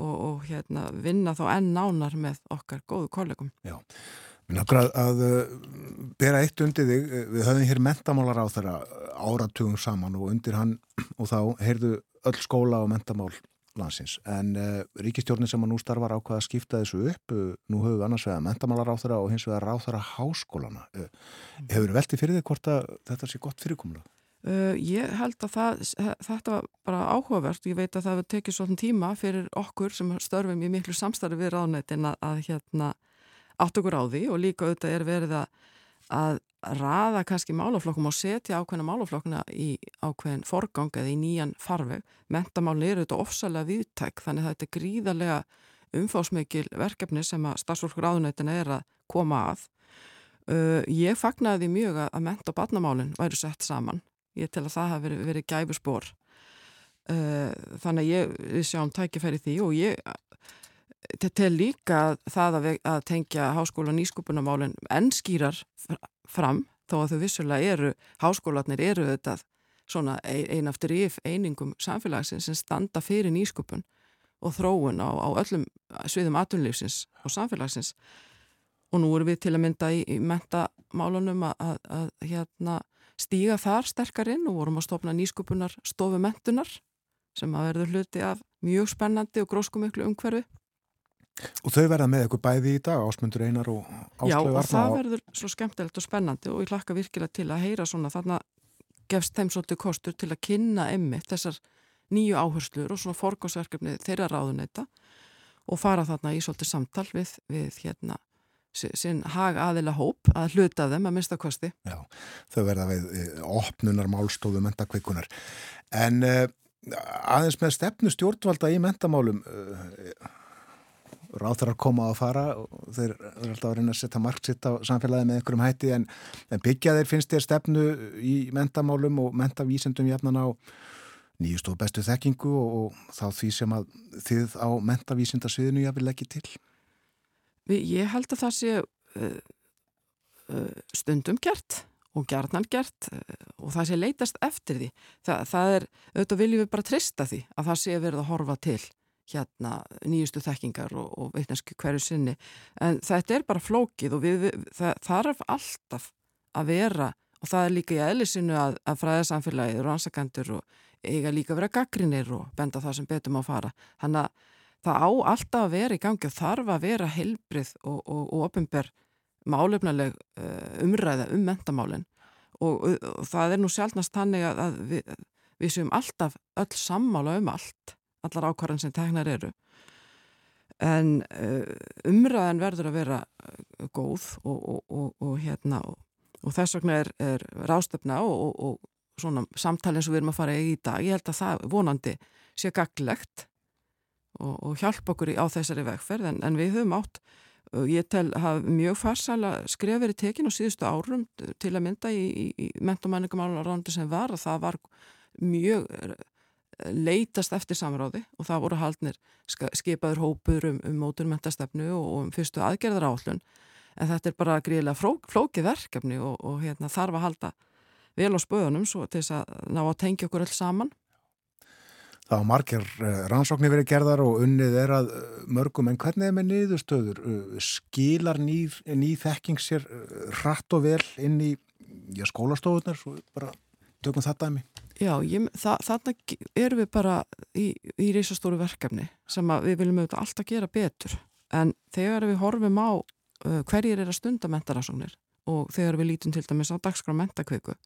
og, og hérna, vinna þá enn nánar með okkar góðu kollegum. Já, minn okkur að, að bera eitt undir þig, við höfum hér mentamálar á þeirra áratugum saman og undir hann [CLEARS THROAT] og þá heyrðu öll skóla og mentamál landsins. En uh, ríkistjórnin sem að nú starfar ákvaða að skipta þessu upp uh, nú höfum við annars vegar mentamálar á þeirra og hins vegar á þeirra háskólana uh, hefur þið veltið fyrir þig hvort að þetta sé gott fyrirkomlega? Ég held að það, þetta var bara áhugavert. Ég veit að það tekið svona tíma fyrir okkur sem störfum í miklu samstarfi við ráðnættin að, að hérna átt okkur á því og líka auðvitað er verið að, að raða kannski málaflokkum og setja ákveðna málaflokkuna í ákveðin forgang eða í nýjan farveg. Mentamálni eru þetta ofsalega viðtæk þannig þetta er gríðarlega umfásmikil verkefni sem að starfsfólkur áðunættina er að koma að. Uh, ég fagnaði mjög að menta og barnamálinn væri sett saman. Ég tel að það hafi verið, verið gæfusbor. Uh, þannig að ég, við sjáum tækifæri því og ég tel líka það að, að tengja háskóla nýskupunamálinn ennskýrar fram þó að þau vissulega eru, háskólanir eru þetta svona ein aftur yf einingum samfélagsins sem standa fyrir nýskupun og þróun á, á öllum sviðum atunlífsins og samfélagsins. Og nú erum við til að mynda í, í mentamálunum að, að, að hérna, stíga þar sterkar inn og vorum að stopna nýskupunar stofu mentunar sem að verður hluti af mjög spennandi og gróskumiklu umhverfi Og þau verða með eitthvað bæði í dag, Ásmundur Einar og Áslögu Já, og það verður svo skemmtilegt og spennandi og ég hlakka virkilega til að heyra svona þarna gefst þeim svolítið kostur til að kynna emmi þessar nýju áherslur og svona forgóðsverkefni þeirra ráðuneyta og fara þarna í svolítið samtal við, við hérna sinn hag aðila hóp að hluta þeim að mista kosti. Já, þau verða við opnunar málstofu mentakveikunar. En uh, aðeins með stefnu stjórnvalda í mentamálum uh, að koma að fara og þeir eru alltaf að reyna að setja marksitt á samfélagi með einhverjum hætti en, en byggja þeir finnst þér stefnu í mentamálum og mentavísendum jafnan á nýjust og bestu þekkingu og, og þá því sem að þið á mentavísendasviðinu ég vil ekki til? Ég held að það sé uh, uh, stundum gert og gerðnan gert uh, og það sé leitast eftir því. Þa, það er, auðvitað viljum við bara trista því að það sé verið að horfa til hérna nýjustu þekkingar og, og veitnaski hverju sinni. En þetta er bara flókið og við, við, það þarf alltaf að vera og það er líka í eðlisinu að, að fræðarsamfélagið og rannsakandur og eiga líka að vera gaggrinir og benda það sem betum á að fara. Þannig að það á alltaf að vera í gangi og þarf að vera heilbrið og, og, og ofinber málefnaleg uh, umræða um mentamálinn og, og það er nú sjálfnast þannig að við, við séum alltaf öll sammála um allt allar ákvarðan sem tegnar eru. En uh, umræðan verður að vera uh, góð og, og, og, og hérna og þess vegna er, er rástefna og svona samtali eins og við erum að fara í dag, ég held að það vonandi sé gaglegt og hjálpa okkur í, á þessari vegferð en, en við höfum átt ég tel að mjög farsala skrifa verið tekin á síðustu árum til að mynda í, í, í mentumæningum ára sem var og það var mjög leitast eftir samráði og það voru haldnir skipaður hópur um, um móturmentastefnu og, um fyrstu aðgerðar állun en þetta er bara gríðilega flókið verkefni og, og hérna, þarf að halda vel á spöðunum til þess að ná að tengja okkur öll saman Það á margir eh, rannsóknir verið gerðar og unnið er að eh, mörgum en hvernig er með niðurstöður? Eh, skilar ný, þekking sér hratt og vel inn í skólastofunar? Bara tökum þetta að mig. Já, ég, það, þannig erum við bara í, í reysastóru verkefni sem við viljum auðvitað alltaf gera betur. En þegar við horfum á uh, hverjir er að stunda mentarásóknir og þegar við lítum til dæmis á dagskrá mentakveiku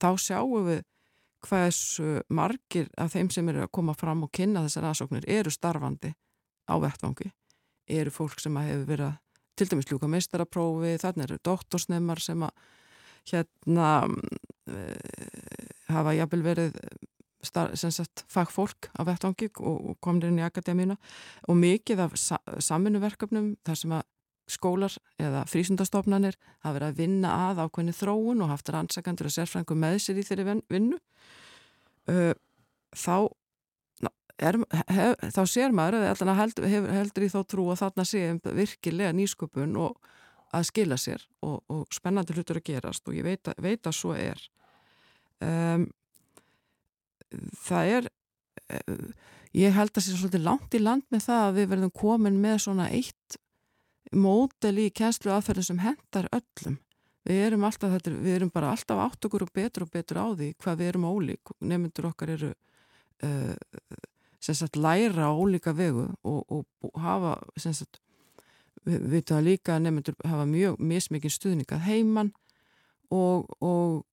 þá sjáum við hversu margir af þeim sem eru að koma fram og kynna þessar aðsóknir eru starfandi á vettvangi. Eru fólk sem að hefur verið til dæmis ljúka mistaraprófi, þannig eru doktorsnemar sem að hérna uh, hafa jafnvel verið sagt, fagfólk á vettvangi og komir inn í akademíuna. Og mikið af sa samfunnverkefnum þar sem að skólar eða frísundastofnanir hafa verið að vinna að ákveðni þróun og haft rannsakandur og sérfrængu með sér í þeirri vinnu. Uh, þá er, hef, þá sér maður að heldur, heldur í þá trú að þarna sé virkilega nýsköpun og að skila sér og, og spennandi hlutur að gerast og ég veit að, veit að svo er um, það er uh, ég held að það sé svolítið langt í land með það að við verðum komin með svona eitt mótel í kjænslu aðferðin sem hendar öllum. Við erum alltaf, þetta, við erum bara alltaf átt okkur og betur og betur á því hvað við erum ólík. Nefndur okkar eru uh, sem sagt læra ólíka vegu og, og, og hafa sem sagt við veitum að líka nefndur hafa mjög mismikið stuðningað heimann og, og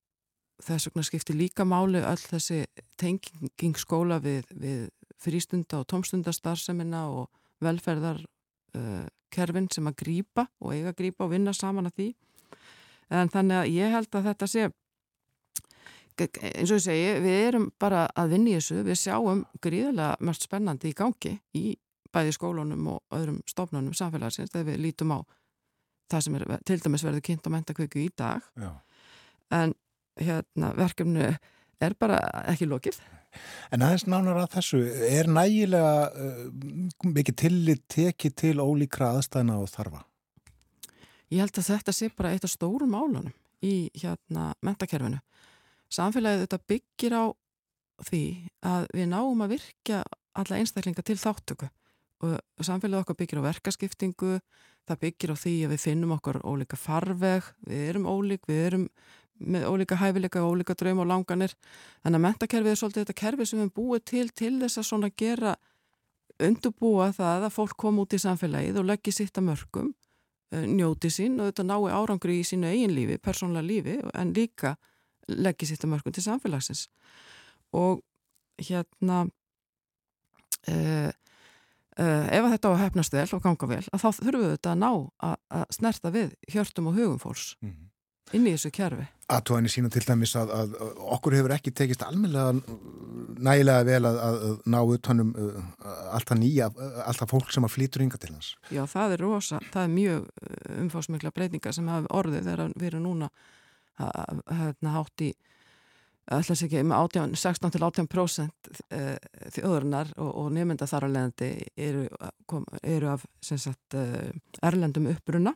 þess vegna skiptir líka máli all þessi tenging skóla við, við frístunda og tómstundastarsemina og velferðar uh, sem að grýpa og eiga að grýpa og vinna saman að því en þannig að ég held að þetta sé eins og ég segi, við erum bara að vinni þessu, við sjáum gríðilega mörgt spennandi í gangi í bæði skólunum og öðrum stofnunum samfélagsins þegar við lítum á það sem er til dæmis verður kynnt á mentakvöku í dag Já. en hérna verkefnu er bara ekki lokið En aðeins nánar að þessu, er nægilega uh, mikið tillit tekið til ólíkra aðstæðna og þarfa? Ég held að þetta sé bara eitt af stórum álunum í hérna mentakerfinu. Samfélagið þetta byggir á því að við náum að virkja alla einstaklinga til þáttöku og samfélagið okkar byggir á verkaskiptingu, það byggir á því að við finnum okkur ólíka farveg, við erum ólík, við erum með ólíka hæfileika og ólíka draum og langanir. Þannig að mentakerfið er svolítið þetta kerfi sem við búið til til þess að svona gera undurbúa það að fólk kom út í samfélagið og leggja sitt að mörgum, eh, njóti sín og þetta nái árangri í sínu eigin lífi, persónlega lífi en líka leggja sitt að mörgum til samfélagsins. Og hérna... Uh, Uh, ef þetta á að hefnast vel og ganga vel að þá þurfum við þetta að ná að, að snerta við hjörtum og hugum fólks mm -hmm. inn í þessu kjærfi Aðtóðinni sína til dæmis að, að okkur hefur ekki tekist almenlega nægilega vel að, að ná utanum uh, alltaf nýja, alltaf fólk sem að flýtur yngar til hans. Já, það er rosa, það er mjög umfásmikla breytinga sem hafa orðið þegar við erum núna hérna hátt í ætlas ekki með 18, 16 til 18% eh, þjóðurnar og, og nefnda þar á leðandi eru, eru af sagt, eh, erlendum uppbruna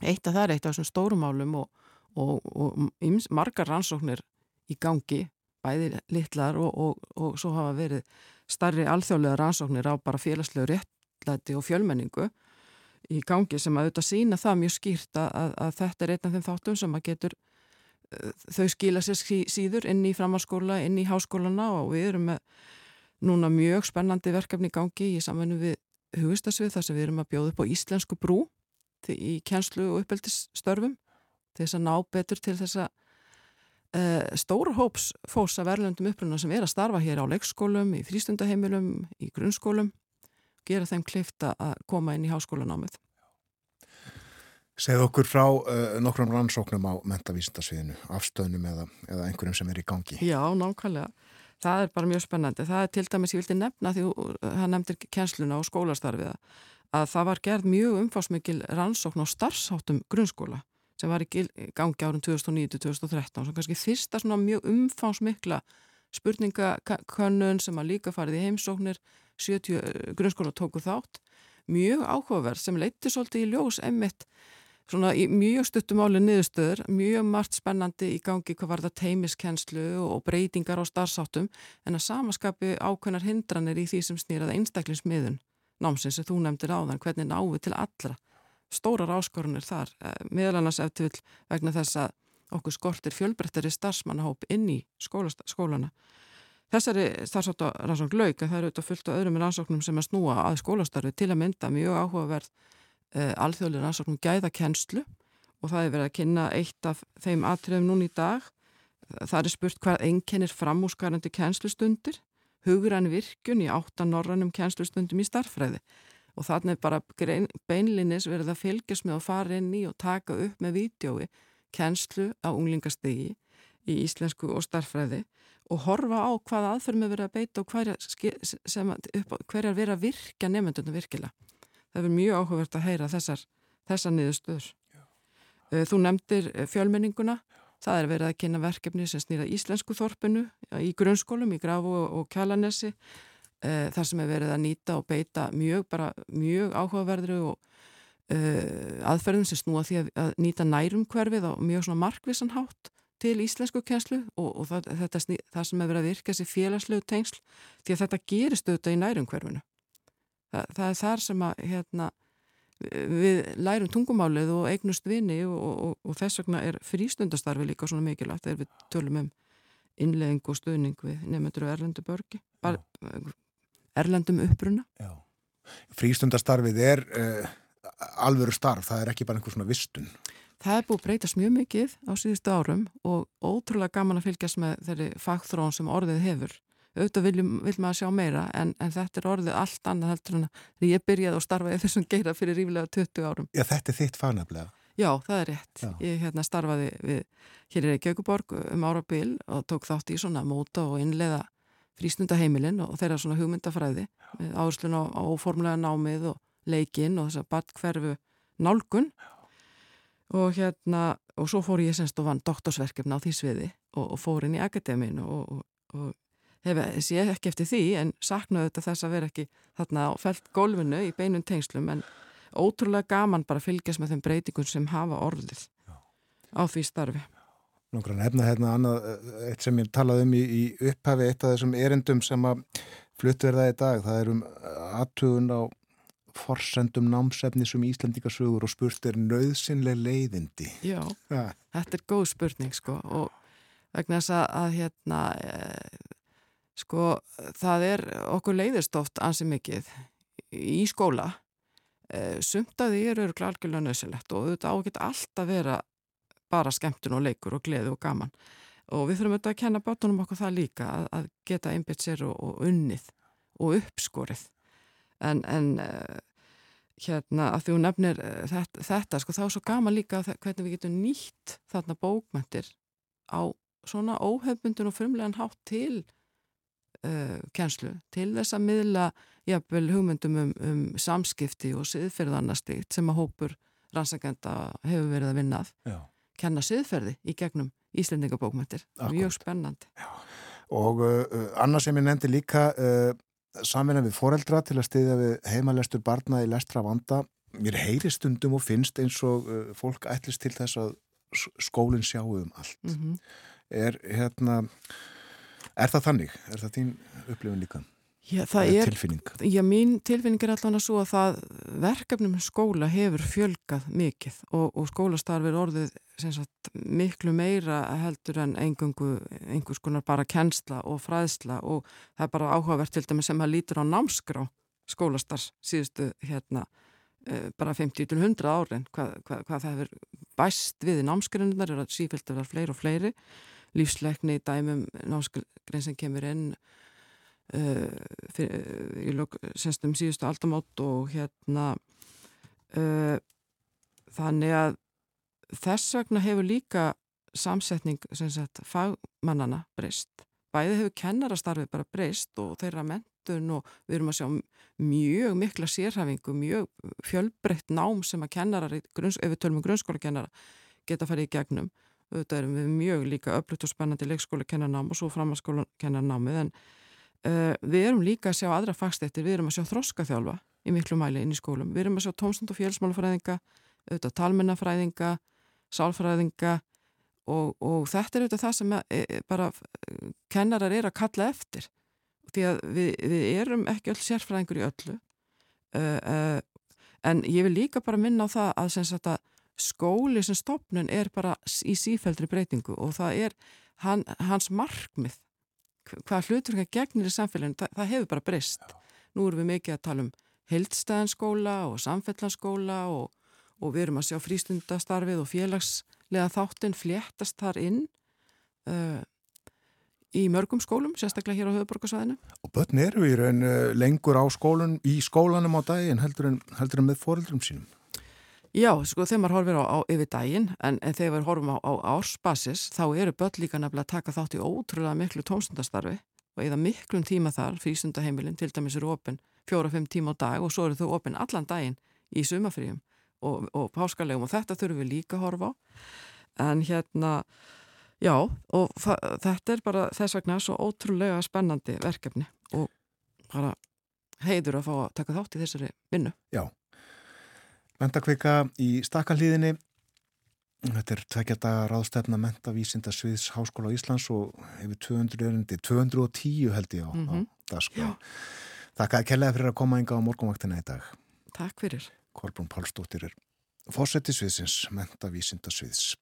eitt af það er eitt af þessum stórumálum og, og, og margar rannsóknir í gangi bæði litlar og svo hafa verið starri alþjóðlega rannsóknir á bara félagslegu réttlæti og fjölmenningu í gangi sem að auðvitað sína það mjög skýrt að, að, þetta er einn af þeim þáttum sem að getur þau skila sér síður inn í framhalskóla, inn í háskólana og við erum með núna mjög spennandi verkefni í gangi í samvennu við hugistasvið þar sem við erum að bjóða upp á íslensku brú í kjænslu og uppeldisstörfum til þess að ná betur til þess að uh, stóra hóps fós af verðlöndum uppruna sem er að starfa hér á leikskólum, í frístundaheimilum, í grunnskólum gera þeim klifta að koma inn í háskólanámið Segð okkur frá uh, nokkrum rannsóknum á mentavísindasviðinu, afstöðnum eða, eða einhverjum sem er í gangi. Já, nákvæmlega. Það er bara mjög spennandi. Það er til dæmis, ég vildi nefna því það nefndir kjensluna og skólastarfiða, að það var gerð mjög umfásmikil rannsókn á starfsáttum grunnskóla sem var í gangi árum 2009-2013 svo kannski fyrsta svona mjög umfásmikla spurningakönnun sem að líka farið í heimsóknir 70 eh, grunnskóla tóku þátt mjög áhugaverð sem leiti svolítið í ljós emmitt svona í mjög stuttumáli niðurstöður, mjög margt spennandi í gangi hvað var það teimiskennslu og breytingar á starfsáttum en að samaskapi ákveðnar hindranir í því sem snýrað einstaklingsmiðun námsins sem þú nefndir áðan, hvernig náðu til allra. Stórar áskorunir þar, eh, meðal annars eftir vegna þess að okkur skortir fjölbrettari starfsmannahóp inn í skólana. Þessari starfsáttu rannsókn lauk að það eru auðvitað fullt á öðrum rannsóknum sem að snúa að skólastarfi til að mynda mjög áhugaverð uh, alþjóðlega rannsóknum gæðakennslu og það er verið að kynna eitt af þeim atriðum núni í dag. Það er spurt hvað einkennir framúskarandi kennslustundir, hugrann virkun í áttan norrannum kennslustundum í starfræði og þannig bara beinlinis verið að fylgjast með að fara inn í og taka upp með vídjói kennslu á unglingastegi í íslensku og starfræði og horfa á hvað aðferðum er verið að beita og hverjar verið að virka nefndunum virkilega það er mjög áhugavert að heyra þessar, þessar niðurstöður. Já. Þú nefndir fjölmenninguna, Já. það er verið að kynna verkefni sem snýra íslensku þorpinu í grunnskólum, í Grafu og Kjalanesi. Uh, þar sem er verið að nýta og beita mjög, bara mjög áhugaverðru og uh, aðferðum sem snúa því að, að nýta nærum hverfið á mjög svona markvissan hátt til íslensku kjenslu og, og það, þetta, það sem er verið að virka sér félagslegu tengsl því að þetta gerist auðvitað í nærum hverfinu. Það, það er þar sem að hérna, við lærum tungumálið og eignust vini og, og, og þess vegna er frístundastarfi líka svona mikilvægt þegar við tölum um innlegging og stuðning við nefnendur og erlendu börgi, bara erlendum uppruna. Já. Frístundastarfið er uh, alvöru starf, það er ekki bara einhver svona vistun. Það er búið að breytast mjög mikið á síðustu árum og ótrúlega gaman að fylgjast með þeirri fagþrón sem orðið hefur. Auðvitað vil maður sjá meira en, en þetta er orðið allt annað heldur en að ég byrjaði að starfa í þessum geira fyrir rífilega 20 árum. Já, þetta er þitt fagnaflega. Já, það er rétt. Já. Ég hérna starfaði við, hér er Reykjavíkuborg um árabil og tók þátt í svona móta og innleiða frístundaheimilin og þeirra svona hugmyndafræði áherslun á, á formulega námið og leikinn og þess að badkverfu nálgun og hérna og svo fór ég semst og vann doktorsverkefna á því sviði og, og fór inn í akademin og, og, og hef sé ekki eftir því en saknaðu þetta þess að vera ekki þarna á felt gólfinu í beinum tengslum en ótrúlega gaman bara fylgjast með þeim breytingum sem hafa orðið á því starfi. Nóngra nefna hérna annað, eh, eitt sem ég talaði um í, í upphafi, eitt af þessum erindum sem að fluttu er það í dag, það er um aðtugun á forsendum námsefni sem Íslandikasögur og spurt er nöðsynlega leiðindi. Já, Ja. þetta er góð spurning sko og vegna þess að, að hérna e, sko það er okkur leiðist oft ansi mikið í skóla e, sumt að því eru algjörlega nöðsynlegt og þetta á ekki allt að vera bara skemmtun og leikur og gleði og gaman. Og við þurfum auðvitað að kenna bátunum okkur það líka að, að geta einbytt sér og, og unnið og uppskorið. En, en uh, hérna að hún nefnir uh, þetta, þetta sko þá er svo gaman líka hvernig við getum nýtt þarna bókmentir á svona óhefbundun og frumlegan hátt til uh, kjenslu, til þess að miðla jafnvel hugmyndum um, um samskipti og siðferðanastíkt sem að hópur rannsakenda hefur verið að vinnað Já. Kenna siðferði í gegnum Íslendingabókmentir, mjög spennandi Og uh, annað sem ég nefndi líka uh, samvinna við foreldra til að stiðja við heimalestur barna í lestra vanda. Mér heyri stundum og finnst eins og uh, fólk ætlist til þess að skólinn sjáu um allt. mm Er, hérna, er það þannig? Er það þín upplifin líka? Já, það er tilfinning? Já, mín tilfinning er allan að svo að það verkefnum skóla hefur fjölgað mikið og, og skólastarf er orðið sagt, miklu meira heldur en engungu, einhvers konar bara kennsla og fræðsla og það er bara áhugavert til dæmis sem að lítur á námskrá skólastars síðustu hérna eh, bara 50 til 100 árin hvað, hvað, hvað það hefur bæst við námskreinunar er að sífælt að vera fleiri og fleiri lífsleikni dæmum námskrein sem kemur inn í lok, semst um síðustu aldamót og hérna uh, þannig að þess vegna hefur líka samsetning sagt fagmannana breyst. Bæði hefur kennarastarfið bara breyst og þeirra mentun og við erum að sjá mjög mikla sérhæfingu, mjög fjölbreytt nám sem að kennarar, grunns, ef við tölum um grunnskólakennara, geta farið í gegnum. Auðvitað erum við mjög líka öflugt og spennandi leikskólakennarnám og svo framhanskólakennarnámið en uh, við erum líka að sjá aðra fagstettir, við erum að sjá þroskaþjálfa í miklu mæli inn í skólum. Við erum að sjá tómstund og fjölsmálafræðinga, auðvitað talmennafræðinga, sálfræðinga og, og þetta er auðvitað það sem að, e, bara e, kennarar er að kalla eftir. Því að við, við erum ekki öll sérfræðingur í öllu. Uh, uh, en ég vil líka bara minna á það að, sagt, að skóli sem stopnun er bara í sífældri breytingu og það er hann, hans markmið hvað hlutverka gegnir í samfélaginu, það, það hefur bara breyst. Nú erum við mikið að tala um heldstæðanskóla og samfellanskóla og, og við erum að sjá frístundastarfið og félagslega þáttinn fléttast þar inn uh, í mörgum skólum, sérstaklega hér á höfuborgarsvæðinu. Og börn eru í raun uh, lengur á skólun, í skólanum á daginn heldur en, heldur en með foreldrum sínum. Já, sko þegar maður horfir á, á yfir daginn en, en þegar við horfum á, á ársbasis þá eru börn líka nefnilega að taka þátt í ótrúlega miklu tómstundastarfi og eða miklum tíma þar, frístundaheimilin til dæmis eru opinn fjóra-fimm tíma á dag og svo eru þau opinn allan daginn í sumafríum og, og páskalegum og þetta þurfum við líka að horfa á en hérna já og þetta er bara þess vegna svo ótrúlega spennandi verkefni og bara heiður að fá að taka þátt í þessari vinnu. Já. Mentakvika í stakkalíðinni. Þetta er tvekja daga ráðstefna mentavísinda sviðs Háskóla á Íslands og hefur 200 örundi, 210 held ég á, mm -hmm. á dagskrá. Þakka að kellaði fyrir að koma ynga á morgunvaktina í dag. Takk fyrir. Kolbrún Pálsdóttir er fósetti sviðsins, mentavísinda sviðs.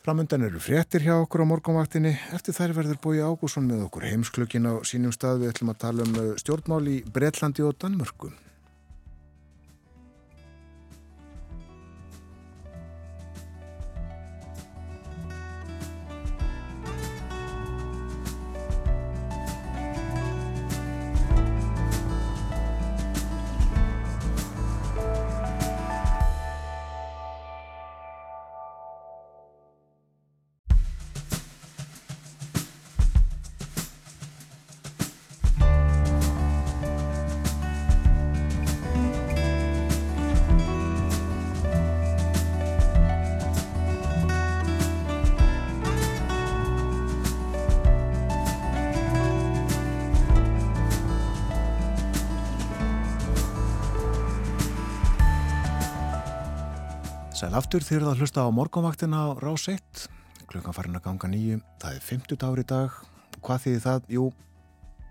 Framundan eru fréttir hjá okkur á morgunvaktinni. Eftir þær verður búið Ágússon með okkur heimsklökin á sínum stað. Við ætlum að tala um uh, stjórnmál í Breitlandi og Danmörku. Aftur þýrða að hlusta á morgunvaktina á Rás 1. Klukkan farin að ganga nýju. Það er 50 dagur í dag. Hvað þýðir það? Jú,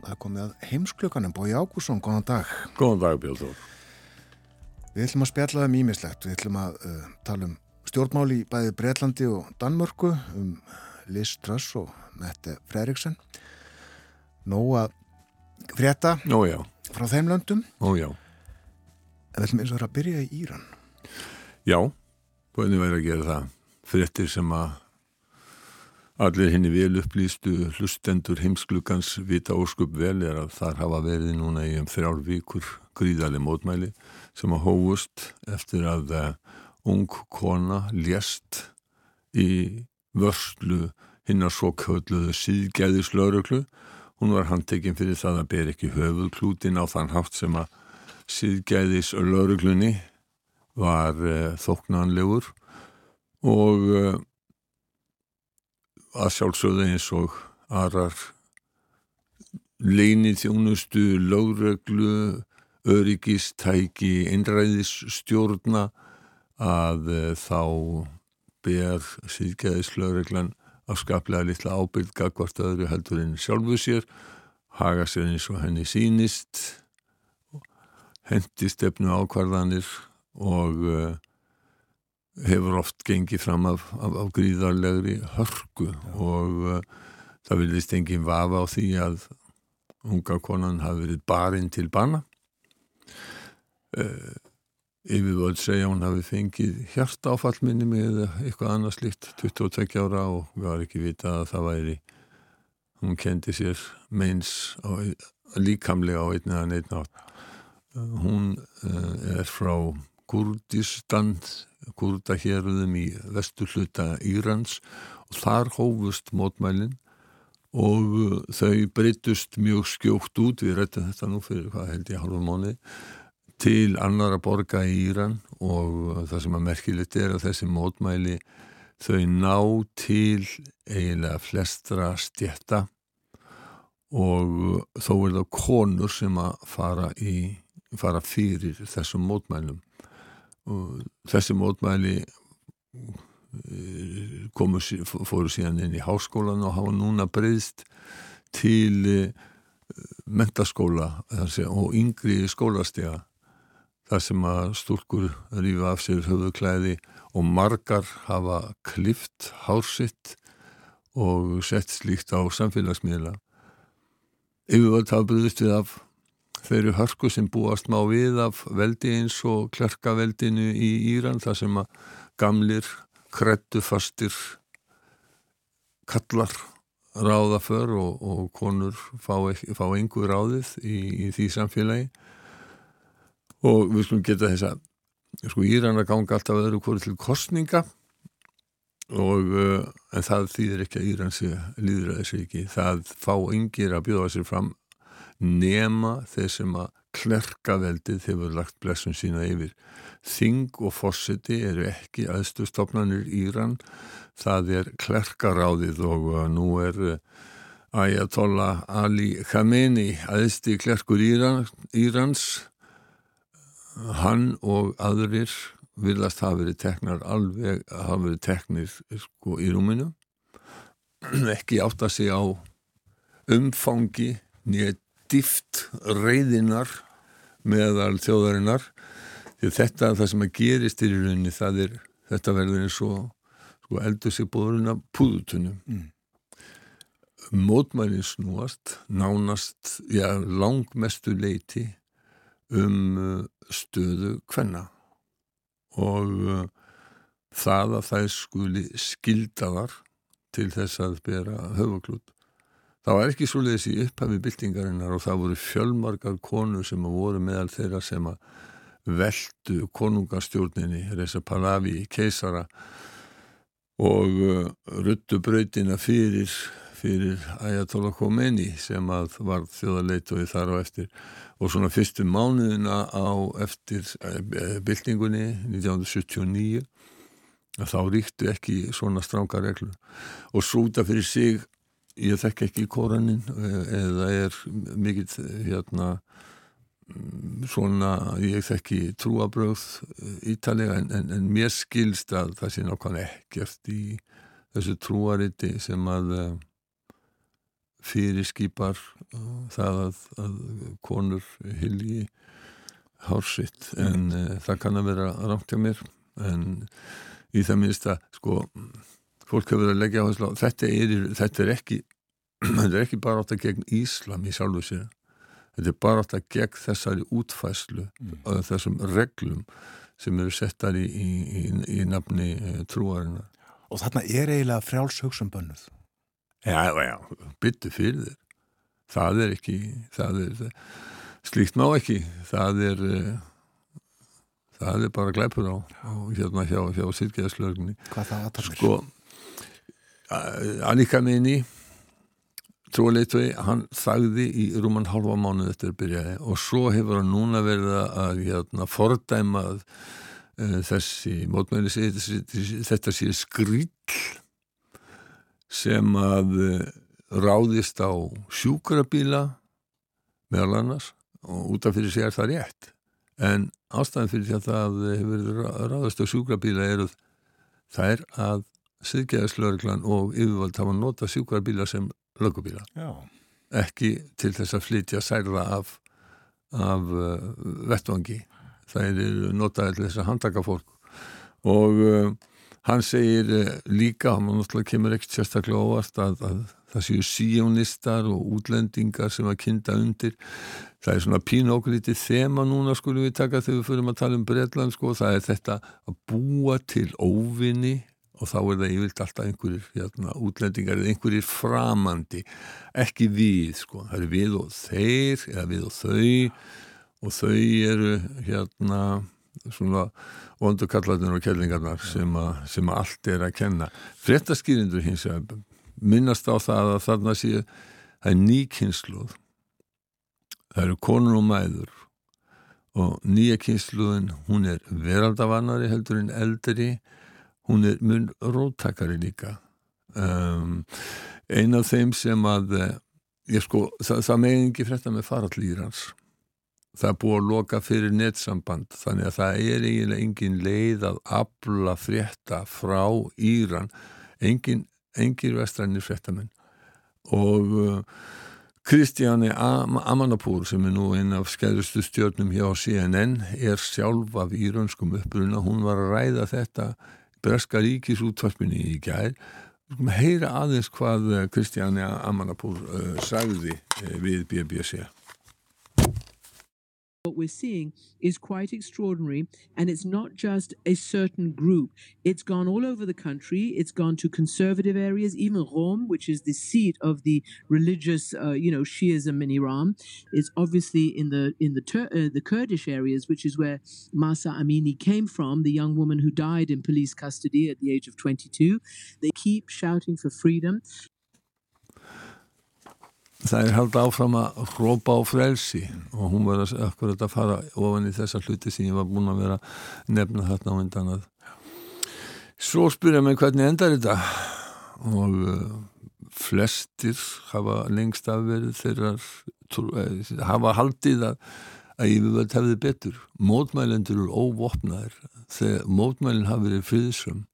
það er komið að heimsklukkanum. Bói Ágússon, góðan dag. Góðan dag, Björn. Við ætlum að spjalla um ímislegt. Við ætlum að uh, tala um stjórnmáli í bæði Breitlandi og Danmörku, um Liz Truss og Mette Freriksen. Nó að frétta Ó já, frá þeim löndum. ó já. En við ætlum eins og vera að byrja í Íran. Já, hvernig væri að gera það? Frettir sem að allir henni vel upplýstu hlustendur heimsklugans vita óskup vel er að þar hafa verið núna í um þrjár vikur gríðali mótmæli sem að hófust eftir að uh, ung kona lést í vörslu hinnar svo kölluðu síðgæðislauruglu. Hún var handtekinn fyrir það að ber ekki höfuðklútin á þann hátt sem að síðgæðislauruglunni var uh, þóknanlegur og uh, að sjálfsögðu eins og aðrar leini þjónustu, lögreglu, öryggistæki, einræðisstjórna að uh, þá ber síðgæðislögreglan afskaplega litla ábyrg gagvart öðru heldur en sjálfu sér, haga sér eins og henni sínist, hendi stefnu ákvarðanir og uh, hefur oft gengið fram af, af, af gríðarlegri hörku Já. og uh, það vilist engin vafa á því að unga konan hafi verið barinn til bana uh, yfirvöld segja hún hafi fengið hjarta áfallminni með eitthvað annað slikt 22 ára og við varum ekki vita að það væri hún kendi sér meins á, líkamlega á einn eða neitt nátt hún er frá Kurdistan, Kurdahérðum í vestu hluta Írans og þar hófust mótmælinn og þau breytust mjög skjókt út, við rættum þetta nú fyrir hvað held ég halva mánu, til annara borga í Íran og það sem að merkilegt er að þessi mótmæli þau ná til eiginlega flestra stjætta og þó er það konur sem að fara, í, fara fyrir þessum mótmælum og þessi mótmæli komu, fóru síðan inn í háskólan og hafa núna breyðst til mentaskóla og yngri skólastega þar sem að stúlkur rífa af sér höfðuklæði og margar hafa klift hársitt og sett slíkt á samfélagsmiðla. Yfirvöld hafa breyðist við af þeirri hörku sem búast má við af veldi eins og klerkaveldinu í Íran þar sem að gamlir, krettufastir kallar ráða för og, og konur fá, fá einhver ráðið í, í því samfélagi. Og við skulum geta þess að sko Íran að ganga alltaf öðru hverju til kostninga og uh, en það þýðir ekki að Íran sé líður að þessu ekki. Það fá yngir að bjóða sér fram nema þeir sem að klerkaveldið hefur lagt blessun sína yfir. Þing og fósiti eru ekki aðstustofnanir Íran, það er klerkaráðið og nú er Ayatollah Ali Khamenei aðsti klerkur Íran, Írans. Hann og aðrir virðast hafa verið teknar alveg hafa verið teknir sko í rúminu. [CLEARS THROAT] Ekki átt að segja á umfangi nýja dýft reyðinar meðal þjóðarinnar. Því þetta það sem að gerist í rauninni það er þetta verður eins og sko, eldur sig bóðurinn af púðutunum mm. mótmælinn snúast nánast, já, langmestu leiti um uh, stöðu hvenna og uh, það að það skuli skildaðar til þess að bera höfuklút það var ekki svo leiðis í upphafi byltingarinnar og það voru fjölmargar konur sem voru meðal þeirra sem veldu konungastjórninni Reza Pahlavi keisara og uh, ruttu brautina fyrir, fyrir Ayatollah Khomeini sem var þjóðarleituði þar á eftir. Og svona fyrstu mánuðina á eftir uh, byltingunni 1979 þá ríktu ekki svona stránga reglur. Og súta fyrir sig ég þekk ekki koranin uh, eða er mikill hérna svona, ég þekki trúabröð ítalega en, en, en mér skilst að það sé nákvæmlega ekkert í þessu trúariti sem að uh, fyrirskipar það að, að konur hilji hársitt en uh, það kann að vera rámt hjá mér en í það minnst að sko fólk hefur að leggja á þessu þetta er, þetta er ekki [CLEARS THROAT] þetta er ekki bara átt að gegn Íslam í sjálfu sér þetta er bara alltaf gegn þessari útfæslu mm. og þessum reglum sem eru settar í, í, í, í nafni e, trúarinnar. Og þarna er eiginlega frjálshauksum bönnuð. Já, já, byttu fyrir þér. Það er ekki, það er, slíkt má ekki, það er, e, það er bara gleipur á, á hérna hjá, hjá sýrgeðaslögunni. Hvað það aðtalur? Sko, Annika Meini, trúleitvei, hann þagði í rúman halva mánuð eftir að byrjaði og svo hefur hann núna verið að hérna, fordæma uh, þessi mótmæli þetta sé skríll sem að uh, ráðist á sjúkrabíla meðal annars og út af fyrir sig er það rétt. En ástæðan fyrir því að það hefur ráðist á sjúkrabíla er að það er að siðgæðislaurglan og yfirvald hafa nota sjúkrabíla sem lögubíla ekki til þess að flytja særða af, af uh, vettvangi. Það er notaði til þess að handtaka fólk. Og uh, hann segir uh, líka, hann náttúrulega kemur ekkert sérstaklega óvart að, að það séu síjónistar og útlendingar sem að kynna undir. Það er svona pínókriti þema núna skulum við taka þegar við fyrir að tala um Breitland sko, það er þetta að búa til óvinni og þá er það yfirlt alltaf einhverjir hérna, útlendingar eða einhverjir framandi. Ekki við sko, það eru við og þeir eða við og þau. Og þau eru hérna svona vondukallarnir og kellingarnar sem, a, sem allt er að kenna. Frettaskýrindur hins að minnast á það að þarna séu það er nýkynsluð það eru konur og mæður. Og nýja kynsluðin hún er veraldavannari heldur en eldri hún er mun róttakari líka. Um, ein af þeim sem að eh, ég sko, það, það megin ekki frétta með farallýrans það er búið að loka fyrir nettsamband þannig að það er eiginlega engin leið að abla frétta frá Íran. Engin, engin vestrænir fréttamenn. Og uh, Kristjáni Am Amanapúr sem er nú einn af skæðustu stjórnum hjá CNN er sjálf af íraunskum uppruna, hún var að ræða þetta Breska ríkis útvarpinni í gær. Heyra aðeins hvað Kristjáni Amanapúr uh, sagði uh, við BBC what we're seeing is quite extraordinary. And it's not just a certain group. It's gone all over the country. It's gone to conservative areas, even Rome, which is the seat of the religious, uh, you know, Shiism in Iran. It's obviously in the in the Tur- uh, the Kurdish areas, which is where Masa Amini came from, the young woman who died in police custody at the age of 22. They keep shouting for freedom. Það er held áfram að hrópa á frelsi og hún var akkurat að fara ofan í þessa hluti sem ég var búin að vera nefna þarna á undan að svo spyrja mig hvernig endar þetta og uh, flestir hafa lengst af verið þeirrar trú- eh, hafa haldið að, að yfirvöld hefði betur. Mótmælendur eru óvopnaðir þegar mótmælinn hafa verið friðsum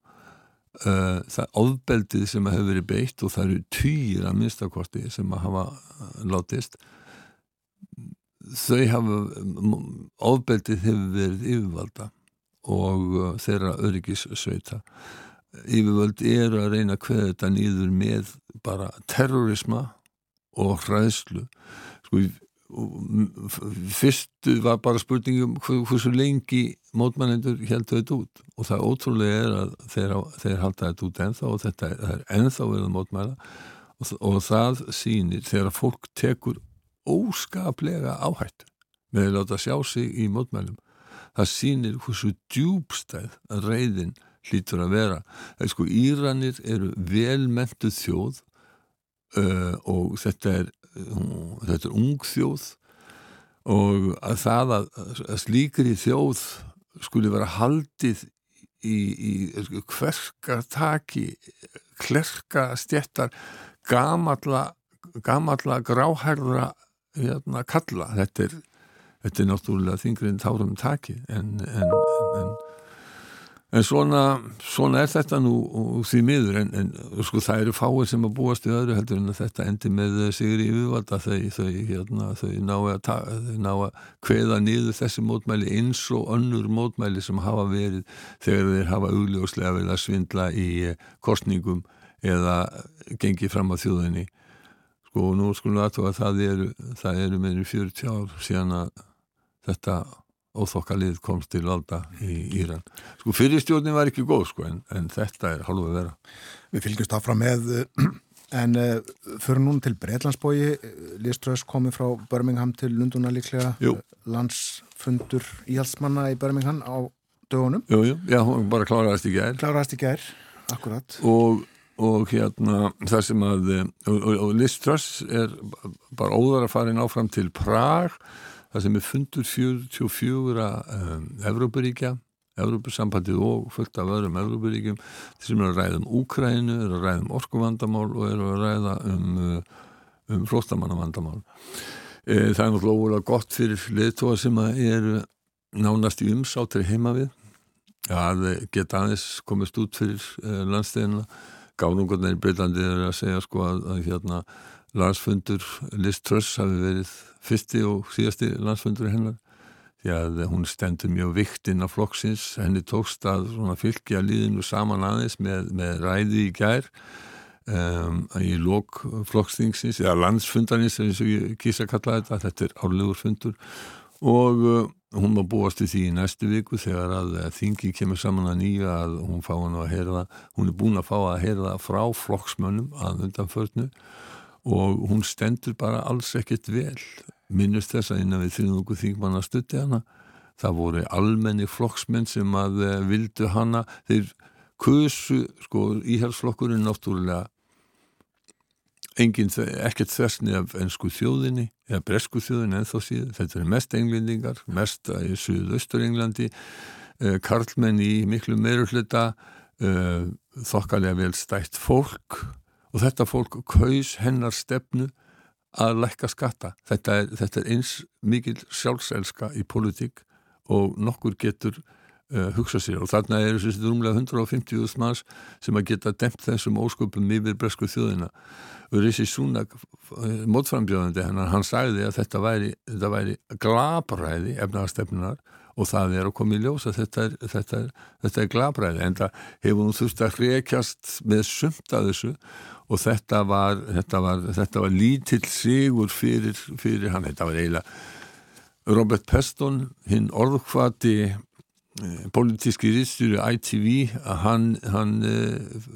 uh, það ofbeldið sem hefur verið beitt og það eru týjir að minnstakosti sem að hafa uh, látist þau hafa ofbeldið hefur verið yfirvalda og uh, þeirra öryggissveita. Yfirvöld eru að reyna að kveða þetta nýður með bara terrorisma og hræðslu. Sko fyrstu var bara spurningum hversu lengi mótmannendur heldur þetta út. Og það ótrúlega er að þeir, þeir halda þetta út ennþá og þetta er, ennþá verið að mótmæla. Og, og það sýnir þegar fólk tekur óskaplega áhættu með að láta sjá sig í mótmælum það sýnir hversu djúbstæð reyðin hlýtur að vera. Það er sko Íranir eru velmentuð þjóð uh, og þetta er uh, þetta er ung þjóð og að það að, að slíkri þjóð skuli vera haldið í, í hverka taki klerka stjettar gamalla gamalla gráhærða hérna, kalla. Þetta er, þetta er náttúrulega þingri en tárum taki en, en, en En svona, svona er þetta nú því miður en, en sko það eru fáir sem að búast við öðru heldur en þetta endi með sigri yfirvalda. Þau, þau, hérna, þau ná að, að kveða niður þessi mótmæli eins og önnur mótmæli sem hafa verið þegar þeir hafa augljóslega verið að svindla í eh, kostningum eða gengið fram á þjóðinni. Sko nú skulum við aðtóa að það eru, það eru meðin 40 ár síðan að þetta óþokkalið komst til valda í Íran. Sko fyrirstjórnin var ekki góð sko en, en þetta er hálfa vera. Við fylgjumst áfram með [CLEARS THROAT] eh, en uh, fyrir núna til Breitlandsbói Liströðs komið frá Birmingham til Lunduna líklega. Jú. landsfundur íhaldsmanna í Birmingham á dögunum. Jú, jú, já, hún bara kláraðist í gær. Kláraðast í gær, akkurat. Og, og hérna það sem að eh, og, og, og Liz Truss er bara óðar að fara áfram til Prag það sem er fundur 44 um, Evrópuríkja Evrópusambandið og fullt af öðrum Evrópuríkjum sem eru að ræða um Úkrænu, eru að ræða um orkuvandamál og eru að ræða um, uh, um flóttamannavandamál. E, það er náttúrulega gott fyrir liðtóa sem eru nánast í umsátri heima við að geta aðeins komist út fyrir uh, landstegina. Gánungarnir í Breitlandi er að segja sko að, að hérna landsfundur Liz Truss hafi verið fyrsti og síðasti landsfundur hennar því að hún stendur mjög vikt inn á flokksins, henni tókst að fylgja líðinu saman aðeins með, með ræði í gær um, í lók flokksþingsins eða landsfundarins eins og ég kýsa að kalla þetta, þetta er árlegur fundur. Og uh, hún má búast við því í næstu viku þegar að þingi kemur saman að nýja að hún fá hann að heyra hún er búin að fá að heyra frá flokksmönnum að undanförnu. Og hún stendur bara alls ekkert vel minnust þess að innan við þrjúðungu þingmann að stutti hana. Það voru almenni flokksmenn sem að uh, vildu hana. Þeir kusu, sko, íhalsflokkurinn náttúrulega engin, ekkert þversni af ennsku þjóðinni eða bresku þjóðinni ennþá síðan, þetta er mest englendingar mest í Suðaustur-Englandi. Uh, karlmenn í miklu meirulhluta uh, þokkalega vel stætt fólk. Og þetta fólk kaus hennar stefnu að lækka skatta. Þetta er, þetta er eins mikil sjálfselska í politík og nokkur getur uh, hugsa sér og þarna eru þessi rúmlega 150.000 manns sem að geta demt þessum ósköpum yfir bresku þjóðina Rissi Súnak mótframbjóðandi hennar, hann sagði að þetta væri, þetta væri glabræði efnaðarstefnunar og það er að koma í ljós að þetta er, þetta er, þetta er glabræði en það hefur hún þurft að hrekjast með sumt að þessu og þetta var, þetta var, þetta var lítill sigur fyrir, fyrir hann, þetta var eiginlega Robert Peston, hinn orðkvati eh, politíski rýstjóri ITV hann, hann eh,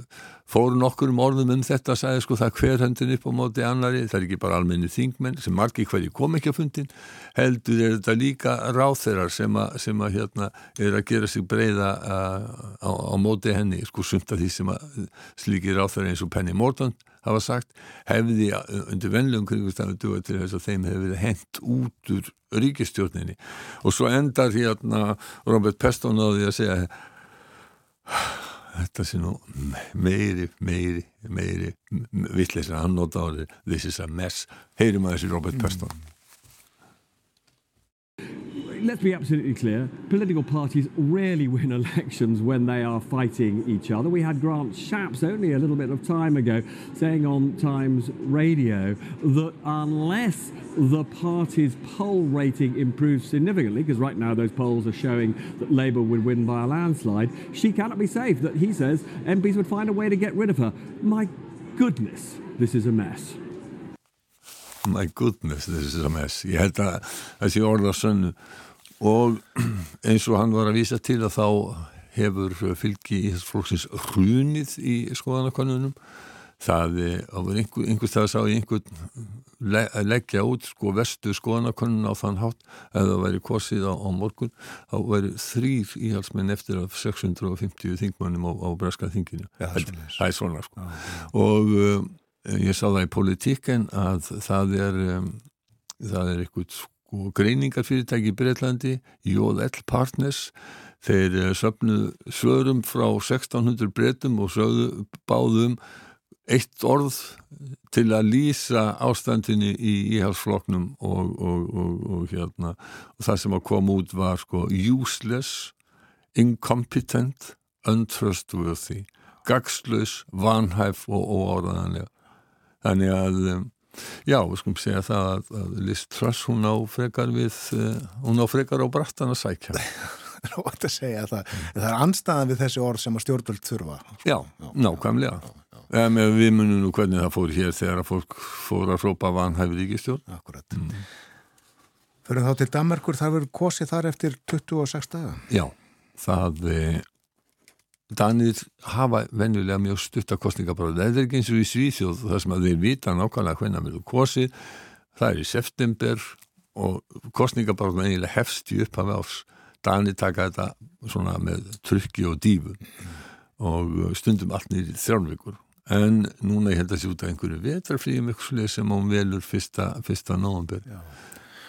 fór nokkur um orðum um þetta sagði sko það hver hendin upp á móti annari, það er ekki bara almenni þingmenn sem margi hverju kom ekki að fundin heldur er þetta líka ráþeirar sem að, sem að hérna er að gera sig breyða uh, á, á móti henni, sko sumt af því sem að slíki ráþeirar eins og Penny Morton hafa sagt, hefði undir venlegum kringustafinu duga til þess að þeim hefði verið hent út úr ríkistjórninni og svo endar hérna Robert Peston á því að segja þetta sé nú meiri, meiri, meiri vittleysir að hann nota árið this is a mess, heyrim að þessi Robert Preston let's be absolutely clear political parties rarely win [LAUGHS] elections when they are fighting each other. We had Grant Shapps only a little bit of time ago saying on Times Radio that unless the party's poll rating improves significantly, because right now those polls are showing that Labour would win by a landslide, she cannot be safe. That he says MPs would find a way to get rid of her. My goodness, this is a mess. My goodness, this is a mess. Ég held að þessi orða sönnu og [CLEARS THROAT] eins og hann var að vísa til að þá hefur fylgi í þess flóksins hrunið í skoðanakonunum það var einhver, einhvers það að sá einhvern leggja út sko vestu skoðanakonun á þann hátt. Ef það væri kosið á, á morgun þá væri þrýr íhalsmenn eftir af 650 þingmannum á, á breska þinginu. Ja, það er svona sko. Ja, ja. og um, ég sá það í politíken að það er um, það er eitthvað sko greiningarfyrirtæki í Breitlandi, JL Partners, þeir eh, söfnu svörum frá 1600 breytum og sögðu báðum eitt orð til að lýsa ástandinni í íhalsfloknum og, og, og, og hérna og það sem að koma út var sko useless, incompetent, untrustworthy, gagslaus, vanhæf og óáraðanlega. Þannig að um, Já, við skulum segja það að, að Liz Truss, hún á frekar við, uh, hún á frekar á brattan að sækja. [LAUGHS] Það er ótt að segja það. Það er anstæðan við þessi orð sem að stjórnvöld þurfa. Já, já nákvæmlega. Já, já. Um, við munum nú hvernig það fór hér þegar að fólk fór að hrópa vanhæfur ríkistjórn. Akkurat. Mm. Fyrir þá til Danmarkur, það verður kosið þar eftir 26 daga. Já, það er Danir hafa venjulega mjög stutta kostningabráð. Það er ekki eins og í Svíþjóð þar sem að þeir vita nákvæmlega hvernig að verður kosið. Það er í september og kostningabráð eiginlega hefst í upphafi árs. Danir taka þetta svona með trykki og dífu og stundum allt nýrið þrjálfvíkur. En núna ég held að sé út af einhverju vetrafríum sem án velur fyrsta, fyrsta nógambur. Já.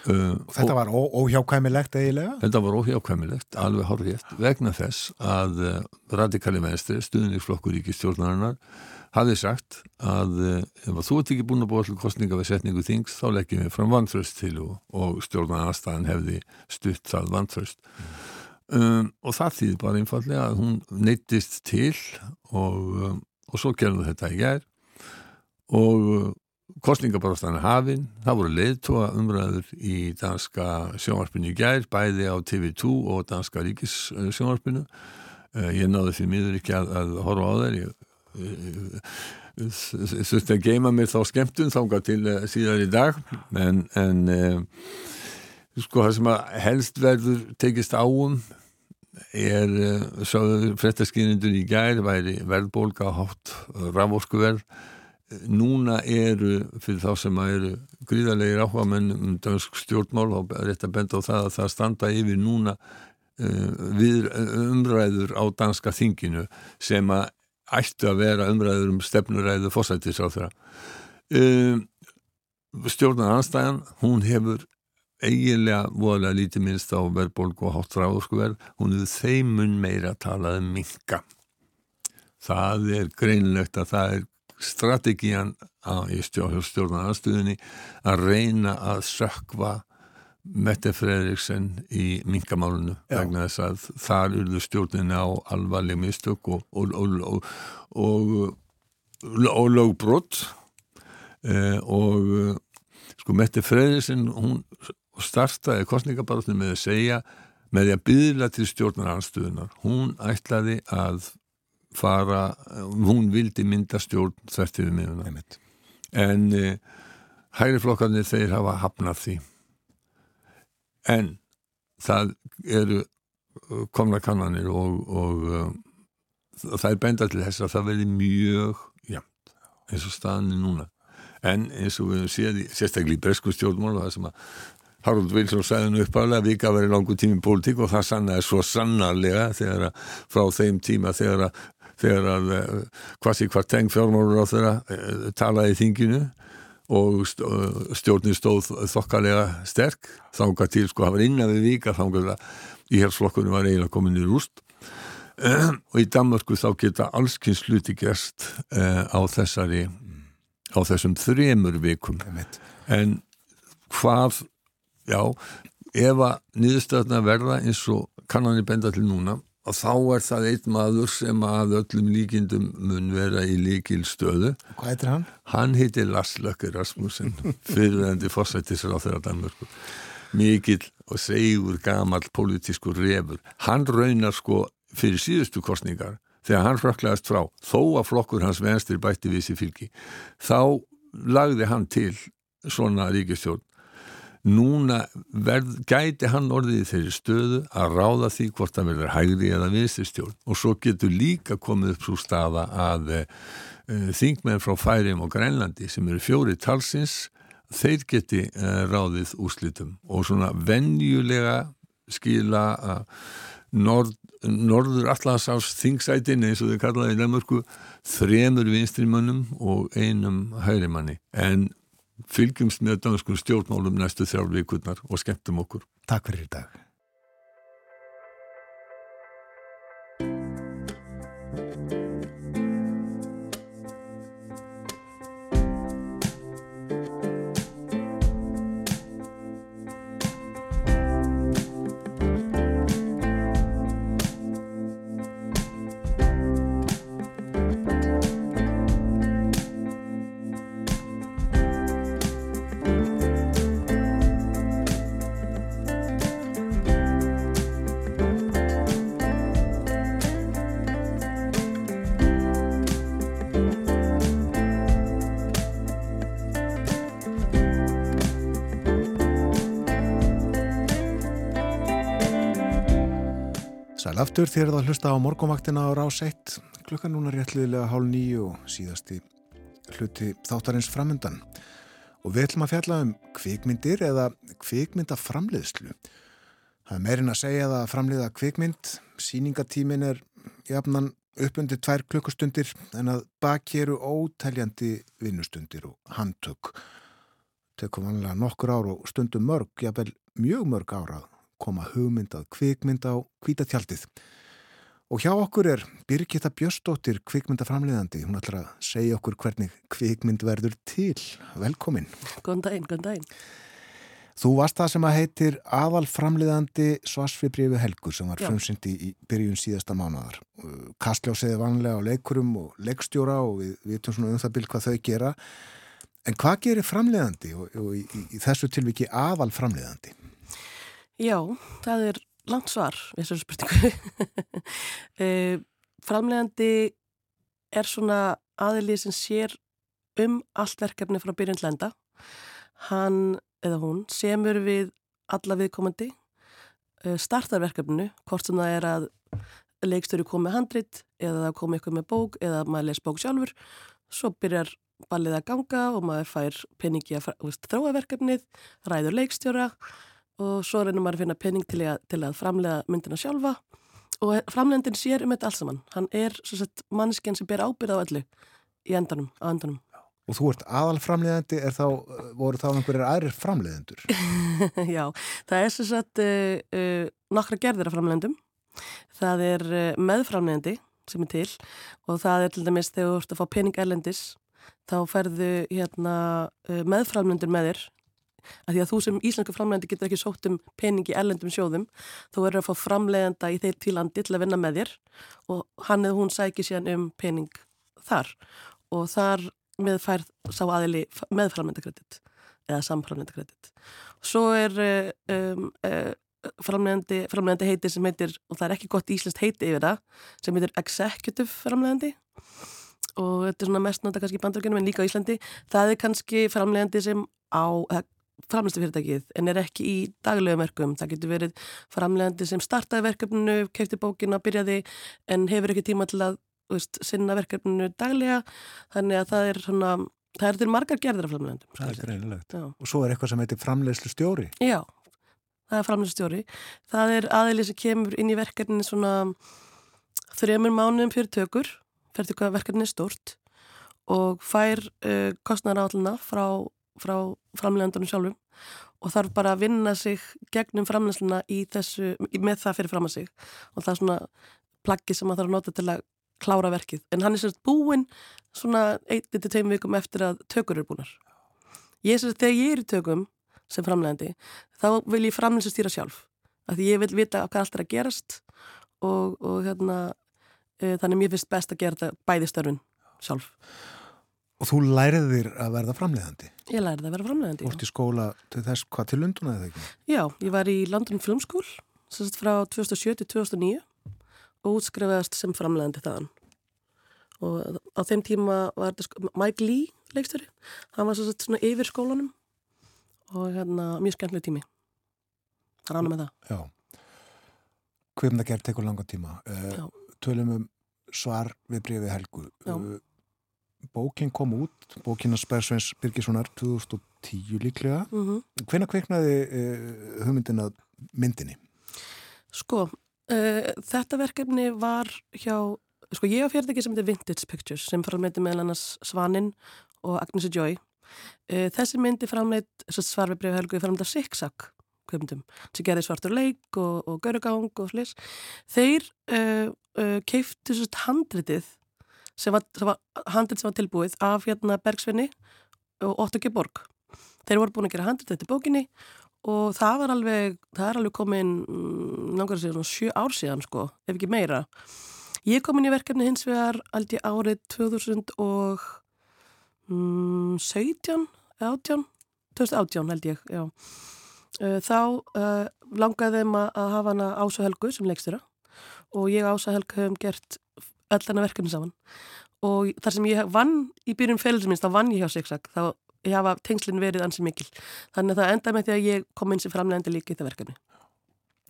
Uh, þetta var óhjákvæmilegt eiginlega? Þetta var óhjákvæmilegt, alveg horfið vegna þess að uh, radikali venstri, stuðningsflokkur í stjórnarinnar hafði sagt að uh, ef þú ert ekki búin að búa allir kostninga við setningu þings þá leggjum við fram vantröst til og, og stjórnarnarstaðan hefði stutt það vantröst mm. um, og það þýði bara einfallega að hún neittist til og, um, og svo gerðum þetta í gær og kostningabarástana hafinn, það voru leiðtóa umræður í danska sjónvarpinu í gær, bæði á TV2 og danska ríkis sjónvarpinu eh, ég náði því miður ekki að, að horfa á þær. Ég, ég þurfti að geima mér þá skemmtun þánga til eh, síðar í dag. En, en eh, sko það sem að helst verður tekist áum er sáðu frettaskýrindur í gær væri verðbólka hátt rafórskuverð núna eru fyrir þá sem eru gríðarlegir áhuga menn um dansk stjórnmál og rétt að benda á það að það standa yfir núna uh, við umræður á danska þinginu sem að ættu að vera umræður um stefnuræðu fósættis á þeirra uh, stjórnar anstæðan hún hefur eiginlega voðalega lítið minnst á verðbólgu og hátt ráðskuverð hún hefur þeimun meira að tala um minka. Það er greinlegt að það er strategían í stjórnarnarstöðunni að reyna að sökva Mette Fredriksen í minkamálunu vegna þess að þar urðu stjórnina á alvarleg mistök og, og, og, og lögbrott eh, og sko Mette Fredriksen hún startaði kostningabarðinu með að segja með því að byðla til stjórnarnarstöðunar hún ætlaði að fara, hún vildi mynda stjórn þvert yfir miðuna en e, hægri flokkarnir þeir hafa hafnað því. En það eru eh, komna kannanir og, og uh, það er benda til þess að það verði mjög jæmt eins og staðinni núna. En eins og við séum sérstaklega í bresku stjórnmál það sem að Harald Wilson sæði nú uppálega að vika verið langu tími pólitík og það sannaði svo sannarlega þegar að frá þeim tíma þegar að þegar að hvað sé hvað teng fjármálur á þeirra eh, talaði í þinginu og eh, stjórnir stóð þokkalega sterk. Þánga til sko, það var innan við vika þánga að íhersflokkunum var eiginlega komin í rúst [CLEARS THROAT] og í Danmörku þá geta allskins hluti gerst á þessari á þessum þremur vikum. En hvað já, ef að niðurstöðna verða eins og kannanir benda til núna og þá er það einn maður sem að öllum líkindum mun vera í líkil stöðu Hvað heitir hann? Hann heitir Lars Lökke Rasmussen fyrirvændi fórsættisra á þeirra Danmörku mikill og segur gamall politískur refur. Hann raunar sko fyrir síðustu kostningar þegar hann frökklaðist frá þó að flokkur hans venstri bætti við sér fylgi þá lagði hann til svona ríkistjórn núna verð, gæti hann orðið þeirri stöðu að ráða því hvort það verður hægri eða vinstistjórn og svo getur líka komið upp svo staða að e, þingmenn frá Færim og Grænlandi sem eru fjóri talsins þeir geti e, ráðið úrslitum. Og svona venjulega skila að Nord, norður allansás þingsætin eins og þau kallaði í Danmörku þremur vinstrimönnum og einum hægrimanni en fylgjumst með danskum stjórnmálum næstu þrjár vikurnar og skemmtum okkur. Takk fyrir í dag. Aftur þér er það að hlusta á morgunvaktina á rás 1 klukkan núna réttliðilega hálf nýju og síðasti hluti þáttarins framundan. Og við ætlum að fjalla um kvikmyndir eða kvikmyndaframleiðslu. Það er meirinn að segja að framleiða kvikmynd. Síningatímin er jafnan uppundi tvær klukkustundir en að baki eru óteljandi vinnustundir og handtök. Tekum vanlega nokkur ár og stundum mörg, jafnvel mjög mörg árað koma hugmyndað kvikmynd á kvítatjaldið. Og hjá okkur er Birgitta Björstóttir kvikmyndaframleiðandi. Hún ætlar að segja okkur hvernig kvikmynd verður til. Velkomin. Góðan daginn, góðan daginn. Þú varst það sem að heitir aðalframleiðandi Svarsfibriðu Helgur sem var frumsyndi í byrjun síðasta mánuðar. Kastljósiði vanlega á leikurum og leikstjóra og við vitum svona um það byrj hvað þau gera. En hvað gerir framleiðandi og, og í, í, í þessu tilviki aðalframleiðandi? Já, það er langt svar við þessu spurningu. [LAUGHS] e, framlegandi er svona aðilið sem sér um allt verkefni frá byrjun til enda. Hann eða hún semur við alla viðkomandi, e, startar verkefninu, hvort sem það er að leikstöru komið handrit eða það komið eitthvað með bók eða maður les bók sjálfur. Svo byrjar ballið að ganga og maður fær peningi að þróa verkefnið, ræður leikstjóra og svo reynir maður að finna penning til að, til að framlega myndina sjálfa og framlegandin sér um þetta alls saman. Hann er svo sett mannskjan sem ber ábyrð á öllu í endanum, á endanum. Og þú ert aðalframleiðandi, er þá, voru þá einhverjir aðrir framleiðendur? [LAUGHS] Já, það er svo sett uh, uh, nokkra gerðir af framlegandum. Það er uh, meðframlegandi sem er til og það er til dæmis þegar þú ert að fá pening erlendis þá ferðu hérna meðframlendur með þér að því að þú sem íslensku framlegandi getur ekki sótt um peningi erlendum sjóðum þú verður að fá framleganda í þeir til landi til að vinna með þér og hann eða hún sækir síðan um pening þar og þar með fær sá aðili meðframlendakredit eða samframlendakredit svo er uh, um, uh, framlegandi, framlegandi heiti sem heitir og það er ekki gott íslenskt heiti yfir það sem heitir executive framlegandi og þetta er svona mest nota kannski í bandurkjörnum en líka á Íslandi. Það er kannski framlegandi sem á framlæstu fyrirtækið en er ekki í daglegum verkum. Það getur verið framlegandi sem startaði verkefninu, kefti bókina, byrjaði en hefur ekki tíma til að veist, sinna verkefninu daglega þannig að það er svona, það er til margar gerðir af framlegandum. Það er greinilegt. Já. Og svo er eitthvað sem heitir framleiðslu stjóri. Já, það er framlýstjóri. Það er aðili sem kemur inn í verkefni svona þremur mánuðum fyrir tökur, fyrir hvað verkefni er stort og fær uh, kostnæra állina frá, frá framlegandunum sjálfum og þarf bara að vinna sig gegnum í- með það fyrir fram að sig. Og það er svona plaggi sem maður þarf að nota til að klára verkið. En hann er sérst búinn svona 1-2 vikum eftir að tökur eru búinar ég sérst þegar ég er í tökum sem framlegandi þá vil ég framlýsastýra sjálf. Af því ég vil vita hvað allt er að gerast og, og hérna e, þannig mér finnst best að gera þetta bæði störfun sjálf Og þú læriði þér að verða framleiðandi? Ég læriði að verða framleiðandi, já. Úrt í skóla til þess hvað til Lunduna eða ekki? Já, ég var í London Film School sérst frá 2007 til 2009 og útskrifaðast sem framleiðandi þaðan og á þeim tíma var þetta sko, Mike Lee leikstöri, hann var sérst svona yfir skólanum og hérna mjög skemmtileg tími það rána með það Já, hvernig það gerð tekur langa tíma uh, tölum um svar við brefið Helgu Já. Uh, bókin kom út bókin að Sperrsveins Birgissonar 2010 líklega mm -hmm. hvernig kveiknaði uh, hugmyndin að myndinni? Sko, þetta verkefni var hjá sko ég á fyrirtæki sem heitir Vintage Pictures sem framleiti meðal annars Svanin og Agnesi Joy þessi myndi framleit svarvebrið helgu framleita Siksak kvöfndum sem gerði svartur leik og, og görugang og slis þeir uh, uh, keiftu svo handritið sem var, var handrit sem var tilbúið af hérna Bergsvinni og Óttur Geborg þeir voru búin að gera handrit þetta bókinni og það var alveg það er alveg komin langar að segja svona sjö ár síðan sko, ef ekki meira. Ég kom inn í verkefni hins vegar aldrei árið 2017 18 2018 held ég, já. Þá uh, langaði þeim að hafa hana Ása Helgu sem leikstjóra og ég Ása Helgu hefum gert öll hana verkefni saman. Og þar sem ég vann í byrjun félagsminns þá vann ég hjá Sigsak þá hafa tengslinn verið ansi mikil. Þannig að það enda með því að ég kom inn sem framlegandi líka í það verkefni.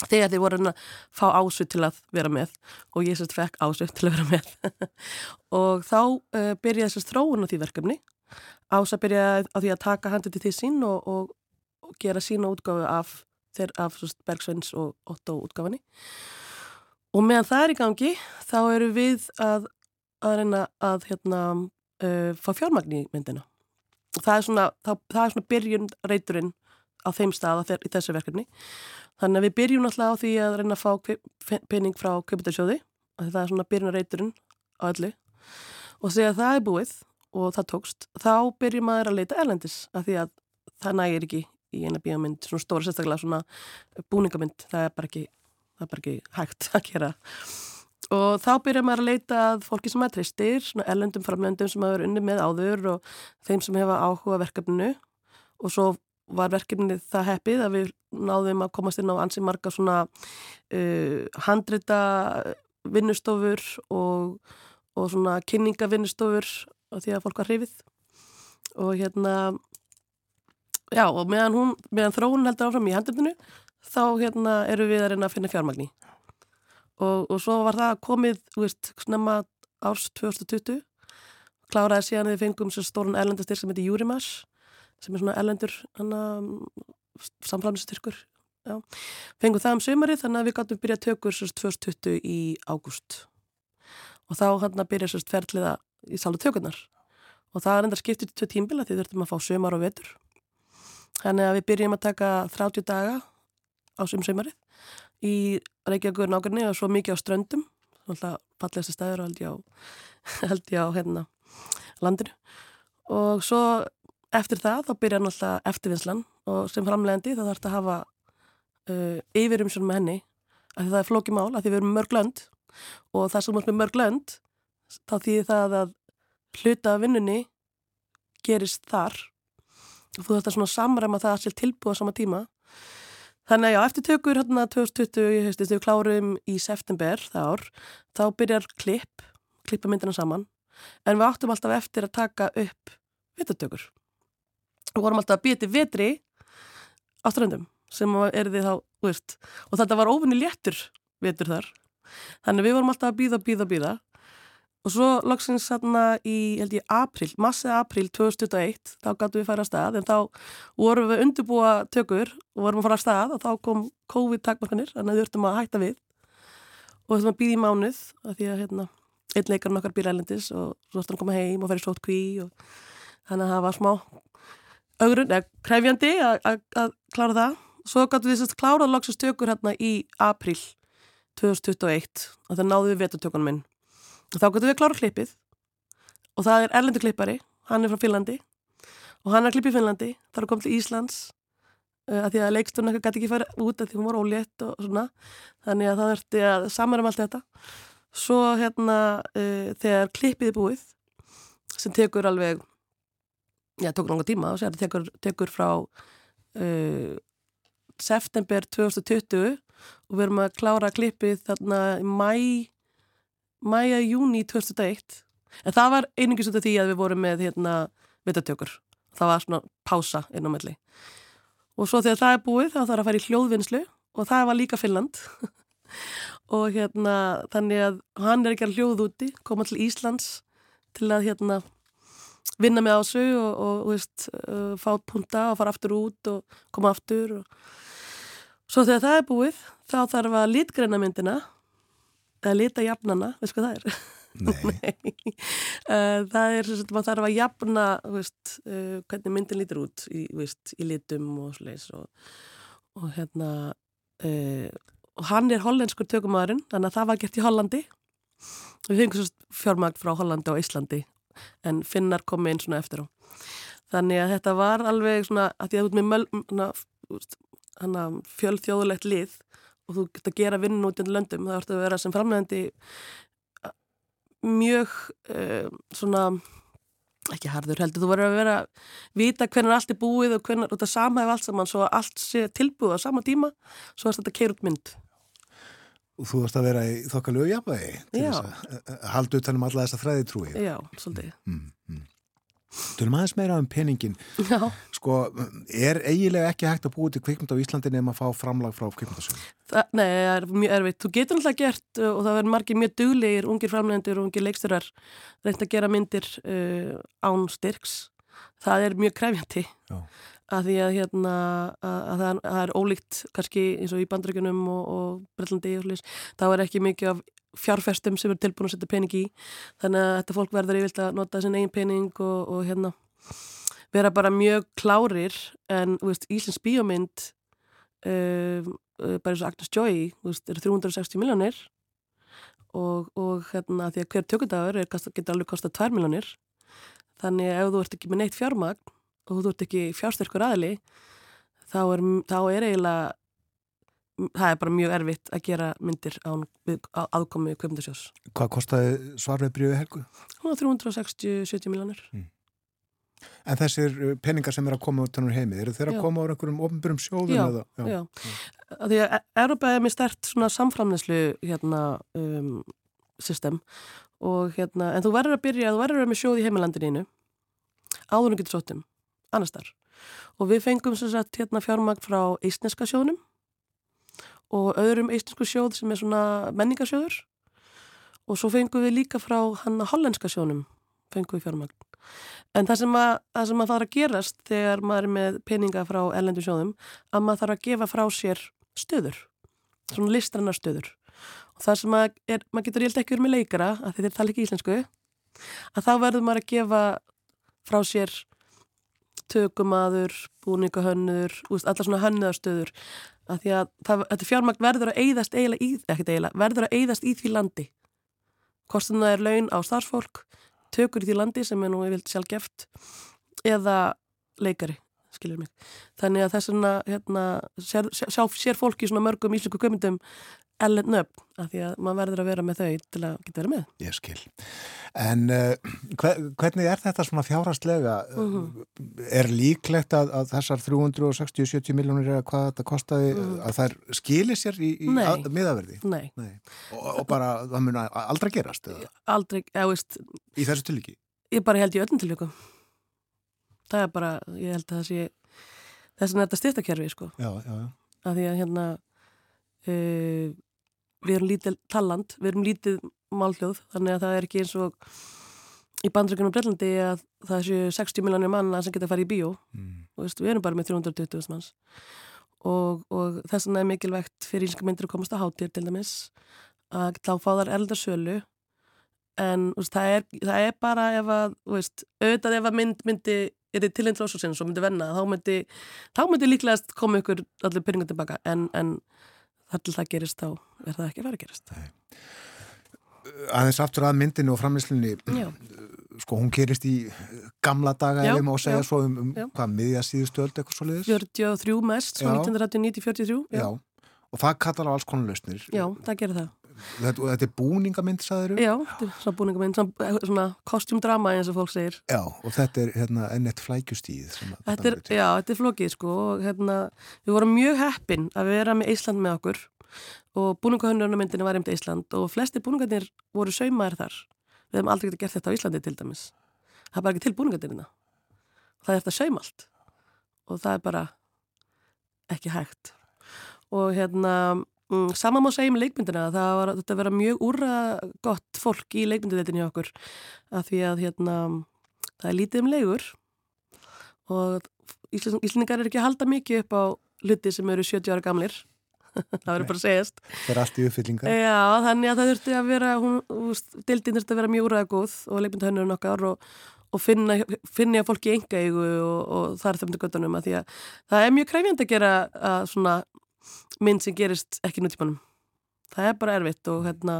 Þegar þeir voru að fá Ásu til að vera með og ég sérst fekk Ásu til að vera með. [LAUGHS] Og þá uh, byrjaði sérst þróun á því verkefni. Ása byrjaði á því að taka handið til því sín og, og og gera sína útgáfu af, af Bergsveins og Otto útgáfinni og meðan það er í gangi þá eru við að, að reyna að hérna, uh, fá fjármagn í myndina. Og það er svona, það, það er svona byrjun reyturinn á þeim stað í þessu verkefni. Þannig að við byrjum alltaf á því að reyna að fá pening frá köpitarsjóði það er svona byrjun reyturinn á öllu. Og þegar það er búið og það tókst, þá byrjum maður að leita erlendis af því að það nægir ekki í eina bíómynd, svona stóra sérstaklega svona búningamynd, það er bara ekki það er bara ekki hægt að gera. Og þá byrjar maður að leita að fólki sem er tristir, svona ellendum framlendum sem hafa unni með áður og þeim sem hefa áhuga verkefninu. Og svo var verkefnið það heppið að við náðum að komast inn á ansi marga svona uh, handrita vinnustofur og, og svona kynningavinnustofur því að fólk var hrifið. Og hérna já og meðan, hún, meðan þróun heldur áfram í handlutinu þá hérna eru við að reyna að finna fjármagní og, og svo var það komið, þú veist, snemma árs 2020 kláraði síðan við fengum sér stórun erlendastir sem heitir Júrimas sem er svona erlendur samflaminsstyrkur fengum það um sömarið þannig að við gáttum byrjað tökur sérst 2020 í ágúst. Og þá hann að byrja sérst ferðliða í sálu tökurnar. Og það er enda skiptið til tímbila því þurftum að fá sömar og vetur. Þannig að við byrjum að taka 30 daga á sumsaumarið í Reykjavíkur nákvæmni og svo mikið á ströndum, alltaf fallegasta stæður held ég á, [LAUGHS] held ég á hérna, landinu. Og svo eftir það þá byrjar alltaf eftirvinnslan og sem framlegandi þá þarf þetta að hafa uh, yfirumsjón með henni. Að það er flókið mál að því við erum mörg lönd og það sem er mörg lönd þá þýðir það að hluta af vinnunni gerist þar. Og þú þarfst að svona samræma það að sér tilbúa sama tíma þannig að já, eftir tökur hérna 2020, ég hefst, við klárum í september það ár, þá byrjar klipp, klippa myndina saman. En við áttum alltaf eftir að taka upp vitatökur og vorum alltaf að býja til vetri á ströndum sem er því þá, veist og þetta var ofinni léttur vetur þar. Þannig við vorum alltaf að býða, býða, býða Og svo loksins hérna í, held ég, april, massið april 2021, þá gætu við fara að stað, en þá vorum við undirbúa tökur og vorum að fara að stað og þá kom COVID-takmarkanir, þannig að við þurftum að hætta við. Og þurftum að býða í mánuð, af því að hérna, einn leikarinn okkar býr ælendis og svo þurftum að koma heim og fara í sótt kví og þannig að það var smá augrun, eða krefjandi að klára það. Svo gætu við sérst klárað loksins tökur hérna í april 2021 og það náðu við vetartökunum minn þá getum við að klára klippið. Og það er erlendur klippari, hann er frá Finnlandi. Og hann er klippið í Finnlandi þar er komið til Íslands uh, að því að leiksturna gæti ekki fara út að því hún var ólétt og svona. Þannig að það verði að samarum allt þetta. Svo hérna uh, þegar klippið er búið sem tekur alveg já, tók langa tíma og sér tekur, tekur frá uh, september 2020 og við erum að klára klippið þarna í mæ mæja júni 2001 en það var einingis út af því að við vorum með hérna vitatökur. Það var svona pása inn á melli og svo þegar það er búið þá þarf að fara í hljóðvinnslu og það var líka Finland [LAUGHS] og hérna þannig að hann er ekki að hljóð úti koma til Íslands til að hérna vinna með ásu og, og, og veist, uh, fá punta og fara aftur út og koma aftur og svo þegar það er búið þá þarf að litgreina myndina eða lita jafnana, veist hvað það er? Nei. [LAUGHS] uh, það er sem sagt, maður þarf að jafna veist, uh, hvernig myndin lítur út í, veist, í litum og svoleiðis og, og hérna uh, og hann er hollenskur tökumæðurinn þannig að það var gert í Hollandi við fengum svo fjármagn frá Hollandi og Íslandi en finnar komi inn svona eftir á þannig að þetta var alveg svona að því að út með möl, fjölþjóðulegt lið og þú getur að gera vinn út í löndum, það vart að vera sem framlegandi mjög uh, svona ekki harður heldur, þú verður að vera vita hvernig allt er búið og hvernig þetta samhæf allt saman svo allt sé tilbúið á sama tíma svo að þetta keir út mynd Og þú varst að vera í þokkalögu jafnvægi til þess að halda utanum alla þessa fræði trúi. Já, svolítið Mm, mm. Tölum aðeins meira um peningin. Já, Sko, er eiginlega ekki hægt að búið til kvikmynd á Íslandi nema að fá framlag frá kvikmyndasögum? nei, það er mjög erfitt. Þú getur náttúrulega gert uh, og það verður margir mjög duglegir ungir framlegendur og ungir leiksturar reynd að gera myndir uh, án styrks. Það er mjög krefjandi. Að því að hérna að, að það, það er ólíkt kannski eins og í bandryggunum og, og Brellandi þá er ekki mikið af fjárfestum sem er tilbúin að setja pening í. Þannig að þetta fólk verður yfirlt að nota sin eigin pening og, og hérna vera bara mjög klárir. En veist, Íslands bíómynd uh, uh, bara eins og Agnes Joy veist, eru 360 miljónir og, og hérna því að hver tökudagur er, kasta- getur alveg kostað 2 miljónir þannig að ef þú ert ekki með neitt fjármagn og þú ert ekki fjársterkur aðli þá er, þá er eiginlega það er bara mjög erfitt að gera myndir á aðkomi kvömndasjós. Hvað kostaði svarveið bríði helgu? Hún var 360-70 miljónir. En þessir uh, peningar sem er að koma út hennur heimi, eru þeir að Já. koma úr einhverjum ofnbjörnum sjóðum? Já, eða? já. Af Því að E- Európa er mér stert samframneslu hérna um, system og hérna, en þú verður að byrja, þú verður að vera með sjóð í heimilandinu áður en getur sóttum, annars þar. Og við fengum sem sagt hérna fjármagn frá eistneska sjóðnum og öðrum eistnesku sjóð sem er svona menningasjóður og svo fengum við líka frá hann hollenska sjónum fengum við fjármagn. En það sem að, það sem að fara að gerast þegar maður er með peninga frá ellendu sjóðum að maður þarf að gefa frá sér stöður, svona listrannar stöður. Og það sem að er, maður getur rélt ekki verið með leikara, að þeir tala ekki íslensku, að þá verður maður að gefa frá sér tökumadur, búningahönnur, allar svona hönnuðarstöður. Að því að það, þetta fjármagn verður að eyðast eiginlega í, ekkert eiginlega, verður að eyðast í því landi. Kostum það er laun á starfsfólk, tökur í því landi sem er nú yfirlt sjálfgeft eða leikari, skilur mig. Þannig að þess vegna hérna, sér, sér, sér fólk í svona mörgum íslensku kömyndum ellend nöfn, af því að maður verður að vera með þau til að geta verið með. Ég skil. En uh, hve- hvernig er þetta svona fjárhastlega? Mhm. Er líklegt að, að þessar 360-70 miljónir eða hvað þetta kostaði, að þær skilir sér í, í að, miðaverði? Nei, Nei. Og, og bara, það mun að- aldrei gerast eða, aldrei, eða veist, í þessu tilíki? ég bara held í öllum tilvíkum. Það er bara, ég held að það sé, þess er þetta styrtakerfi, sko. Já, já, já. að því að hérna uh, við erum lítið talland, við erum lítið málhljóð, þannig að það er ekki eins og í bandrökunum Brellandi að það séu 60 miljónir manna sem geta að fara í bíó. Mm. og veist, við erum bara með 320.000 manns. Og, og þess vegna er mikilvægt fyrir íslenska myndir að komast á hátir til dæmis að þá fá þar eldarsölu en veist, það, er, það er bara ef að veist, auðvitað ef að mynd myndi er þið tilinn til ósósins og myndi venna þá myndi, þá myndi líklegast koma ykkur allir peningur tilbaka en, en til það gerist þá er það ekki að fara að gerast. Aðeins aftur að myndinu og framlýslunni Já, sko hún gerist í gamla daga Já, ef ég má segja já, svo um, um hvað miðja síðustu öld eitthvað svo liðis 43 mest, svo Já. 1939-43 já. og það kallar á alls konar lausnir. Já, það gerir það þetta, þetta er búningamynd sagður Já, þetta er svona búningaminn, svona, svona kostjumdrama eins og fólk segir. Já og þetta er hérna ennett flækjustíð Þetta er, já, þetta er flókið sko og hérna, við vorum mjög heppin að vera með Ísland með okkur og búningahönnurnamyndinu var einmitt Ísland og flesti búningarnir voru saumaðir þar. Við hefum aldrei getið gert þetta á Íslandi til dæmis. Það er bara ekki til búningarnirina það er þetta saum allt og það er bara ekki hægt. Og hérna sama má segja um leikmyndina það var þetta að vera mjög úrra gott fólk í leikmynduleitinni hjá okkur af því að hérna það er lítið um leigur og Ísland, Íslandingar er ekki að halda mikið upp á hluti sem eru 70 ára gamlir. [LAUGHS] Það verður bara að segjast. Það er allt í uppfyllinga Já, þannig að það þurfti að vera dildin þurfti að vera mjög úræða góð og leikmyndahönnurinn okkar og, og finna, finna fólki í enga og, og það er þeim til göttunum að því að það er mjög kræfjandi að gera að svona mynd sem gerist ekki nútímanum það er bara erfitt og hérna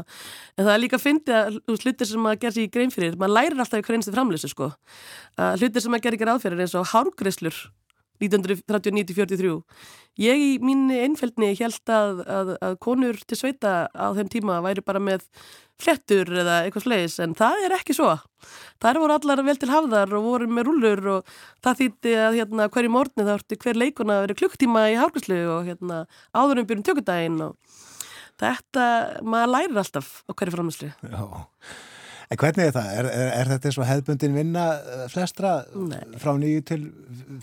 en það er líka að fyndi að hlutir sem að gera sér í grein fyrir, maður lærir alltaf í hverjumstu framlýsu sko, að hlutir sem að gera ekki ráð fyrir eins og hárgreislur 1939-43 ég í mínu einfældni held að, að, að konur til sveita á þeim tíma væri bara með flettur eða eitthvað slegis en það er ekki svo. Þar voru allar vel til hafðar og voru með rúlur og það þýtti að hérna, hverju morgni þá ertu hver leikuna að vera klukktíma í hárgræslu og hérna, áður um byrjum tökudaginn og þetta, maður lærir alltaf á hverju framherslu já En hvernig er það? Er, er, er þetta og hefðbundin vinna eh, flestra Nei. frá nýju til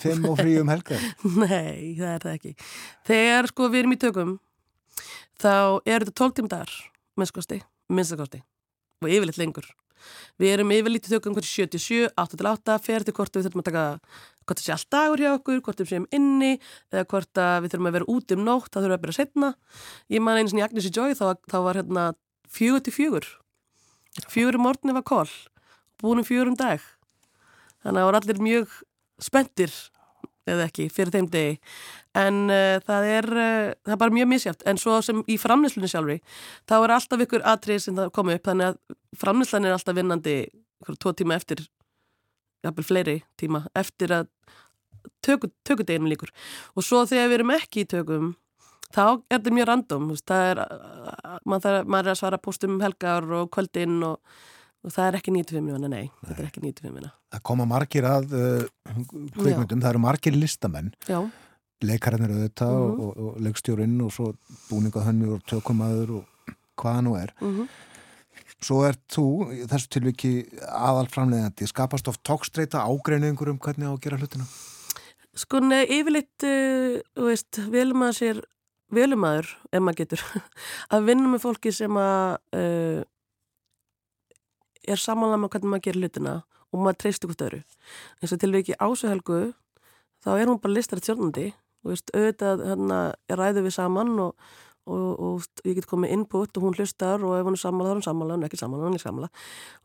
fimm og frí um helgar? [LAUGHS] Nei, það er það ekki. Þegar sko við erum í tökum þá er þetta 12 tíma dagar minnstakosti, minnstakosti og yfirleitt lengur. Við erum yfirleitt í tökum hverju 77, 8 til 8 fer til hvort við þurfum að taka hvort það sé allt dagur hjá okkur, hvort við séum inni eða hvort við þurfum að vera út um nótt þá þurfum við að byrja setna. Ég man eins og í Agnes í Joy þá, þá var hérna fjögur til fjögur um morgunni var kól búin um fjögur um dag. Þannig að það voru allir mjög spenntir eða ekki, fyrir þeim degi. En uh, það er uh, það er bara mjög misjátt, en svo sem í framlýslunni sjálfri, þá er alltaf ykkur atrið sem það komi upp, þannig að framlýslan er alltaf vinnandi ykkur tvo tíma eftir jafnvel fleiri tíma eftir að töku, tökudeginu líkur og svo þegar við erum ekki í tökum þá er þetta mjög random það er, maður, maður er að svara postum um helgar og kvöldin og, og það er ekki 95 minna, nei, þetta er ekki 95 minna Það koma margir að uh, kveikmyndum, það eru margir listamenn. Já, leikarinn eru þetta Mhm. og, og, og leikstjórinn og svo búningahönnur og tökumadur og hvaða nú er. Mhm. Svo er þú, þessu tilviki aðal framleiðandi, skapast oft tókstreita ágreiningur um hvernig á að gera hlutina? Sko, nei, yfirleitt, uh, veist, velum að sér, velum aður, ef maður getur, [LAUGHS] að vinna með fólki sem að uh, er samanlega með hvernig maður gerir hlutina og maður treystir hvort öðru. eins og tilviki ásuhelgu, þá er hún bara listar tjórnandi, þú veist, auðvitað hérna, ræðu við saman og, og, og veist, ég get komið input og hún hlustar og ef hún er sammála þá er hún sammála, hún er ekki sammála, hún er ekki sammála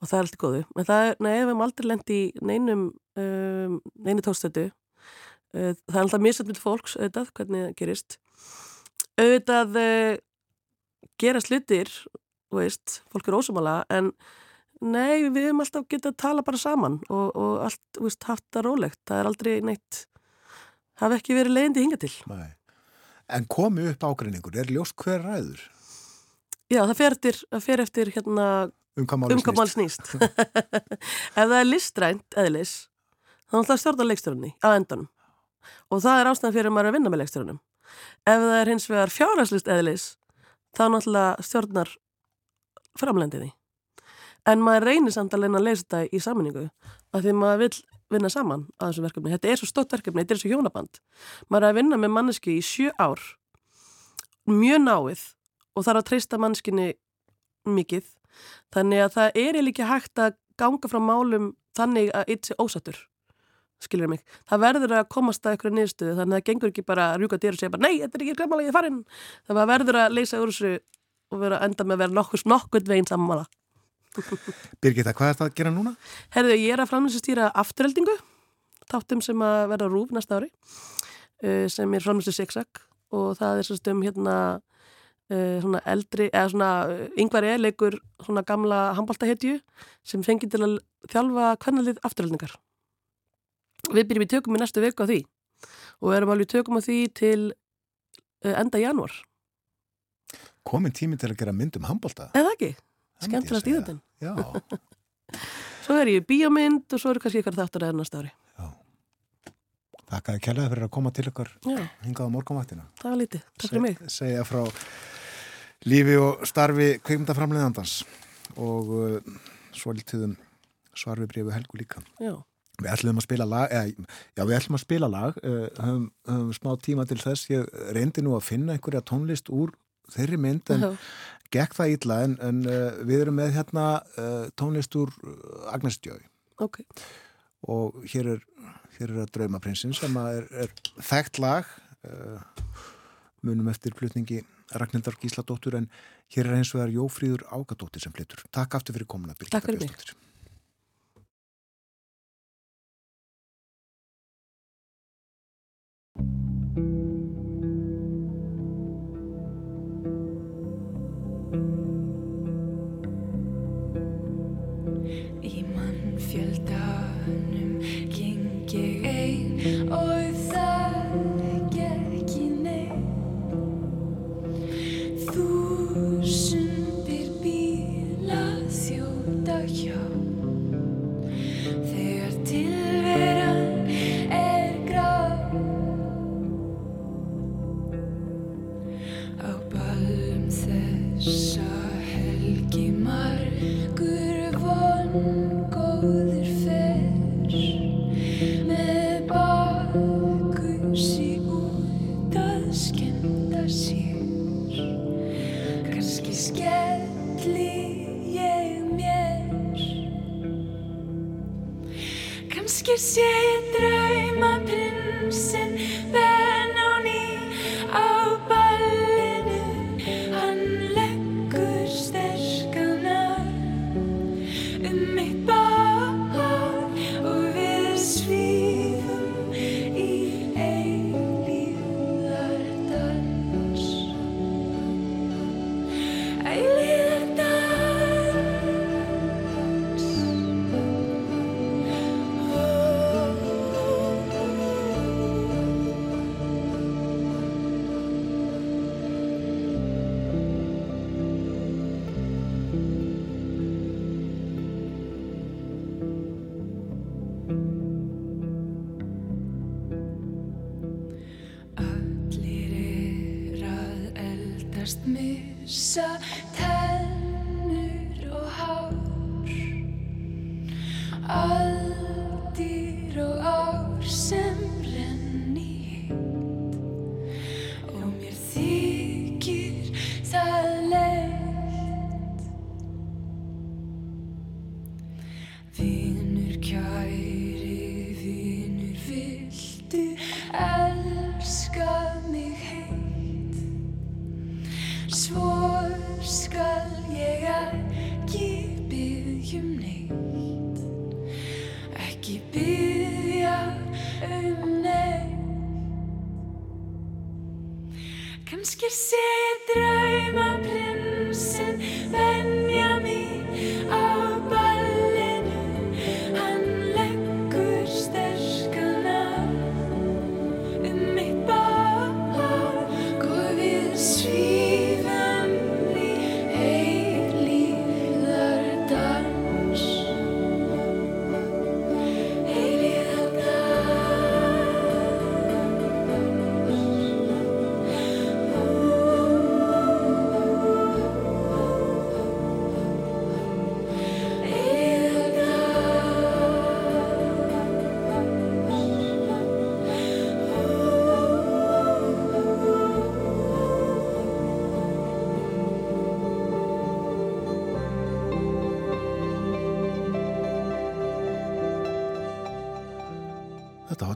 og það er allt í góðu. En það er, nei, við hefum aldrei lendi í neinum, um, neinu tókstötu, Uh, það er alltaf misað með fólks auðvitað, hvernig það gerist auðvitað uh, gerast hlutir þú veist, fólk er ósumála en nei, við höfum alltaf getað að tala bara saman og, og allt, veist, haft það rólegt. Það er aldrei neitt hafi ekki verið leiðindi hinga til. Nei. En komi upp ágreiningur, er ljóst hver ræður? Já, það fer eftir, það fer eftir hérna Um hvað máli um snýst. [LAUGHS] ef það er listrænt eðlis þá er alltaf stjórna leikstjórnni á endanum. Og það er ástæðan fyrir að maður er að vinna með leikstjórnum ef það er hins vegar fjárhagslist eðlis þá náttúrulega stjórnar framlendiði en maður reynir samt leina að leysa þetta í saminningu af því maður vil vinna saman að þessu verkefni, þetta er svo stótt verkefni þetta er svo hjónaband. Maður er að vinna með manneski í sjö ár. Mjög náið og þarf að treysta manneskinni mikið. Þannig að það er ekki hægt að ganga frá málum þannig að eitt sé ósattur skilur mig, það verður að komast að eitthvað niðurstöðu þannig að það gengur ekki bara að rjúka dyr og segja bara nei, þetta er ekki glemmála, ég er farin þannig að það verður að leysa úr þessu og vera enda með að vera nokkus nokkuð veginn sammála [LAUGHS] Birgitta, hvað er það að gera núna? Herðu, ég er að framlýsastýra afturheldingu þáttum sem að verða rúf næsta ári uh, sem er framlýstu sexak og það er stum hérna uh, svona eldri, eða svona uh, yngvar er leikur svona gamla handbóltahetju sem fengi til að þjálfa hvernalið afturhaldningar. Við byrjum í tökum í næstu viku á því og erum alveg í tökum á því til uh, enda janúar. Komin tími til að gera mynd um handbólta? Eða ekki? Það myndi ég Skemmtilega segja. stíðandinn. Já, [LAUGHS] Svo er ég í bíómynd og svo eru kannski ykkar þáttur eða næsta ári. þakka að kjallaði fyrir að koma til Já, hingað á morgunvaktina. það var lítið. Takk fyrir mig. Se- Segja frá lífi og starfi kveikmyndaframleðandans og uh, svolítiðum svarfi brífu helgu líka. Já, Við ætlum að spila lag, eða, já við ætlum að spila lag, uh, höfum, höfum smá tíma til þess, ég reyndi nú að finna einhverja tónlist úr þeirri mynd en Já. gekk það illa en, en uh, við erum með hérna uh, tónlist úr uh, Agnes Djöi ok. og hér er, hér er að Draumaprinsinn sem er, er þekkt lag uh, munum eftir flutningi Ragnhildar Gísladóttur en hér er eins og það er Jófríður Ágadóttir sem flyttur. Takk aftur fyrir komuna Birgitta Takk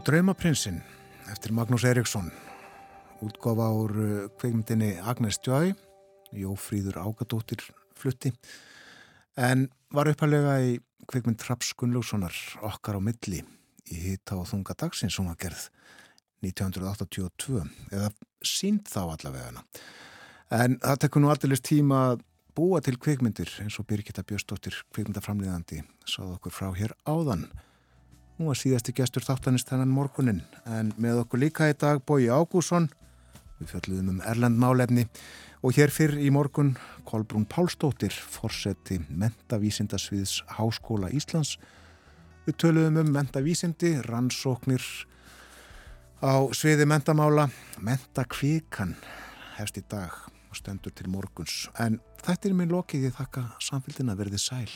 Draumaprinsinn eftir Magnús Eriksson útgáfa úr uh, kveikmyndinni Agnes Joy Jófríður Ágadóttir flutti en var uppalega í kveikmynd Traps Gunnlaugssonar okkar á milli í hita og þunga dagsins sem var gerð 1982 eða sínt þá allavega En það tekur nú allir tíma að búa til kvikmyndir eins og Birgitta Björstóttir kvikmyndaframliðandi sáð okkur frá hér áðan. Nú var síðasti gestur þáttanist þennan morgunin en með okkur líka í dag Bói Ágússon, við fjöldluðum um Erlend málefni og hér fyrr í morgun Kolbrún Pálstóttir, forseti mentavísindasviðs Háskóla Íslands. Við töluðum um mentavísindi, rannsóknir á sviði mentamála, mentakvíkan hefst í dag og stendur til morguns. En þetta er minn lokið, ég þakka samfélgina verði sæl.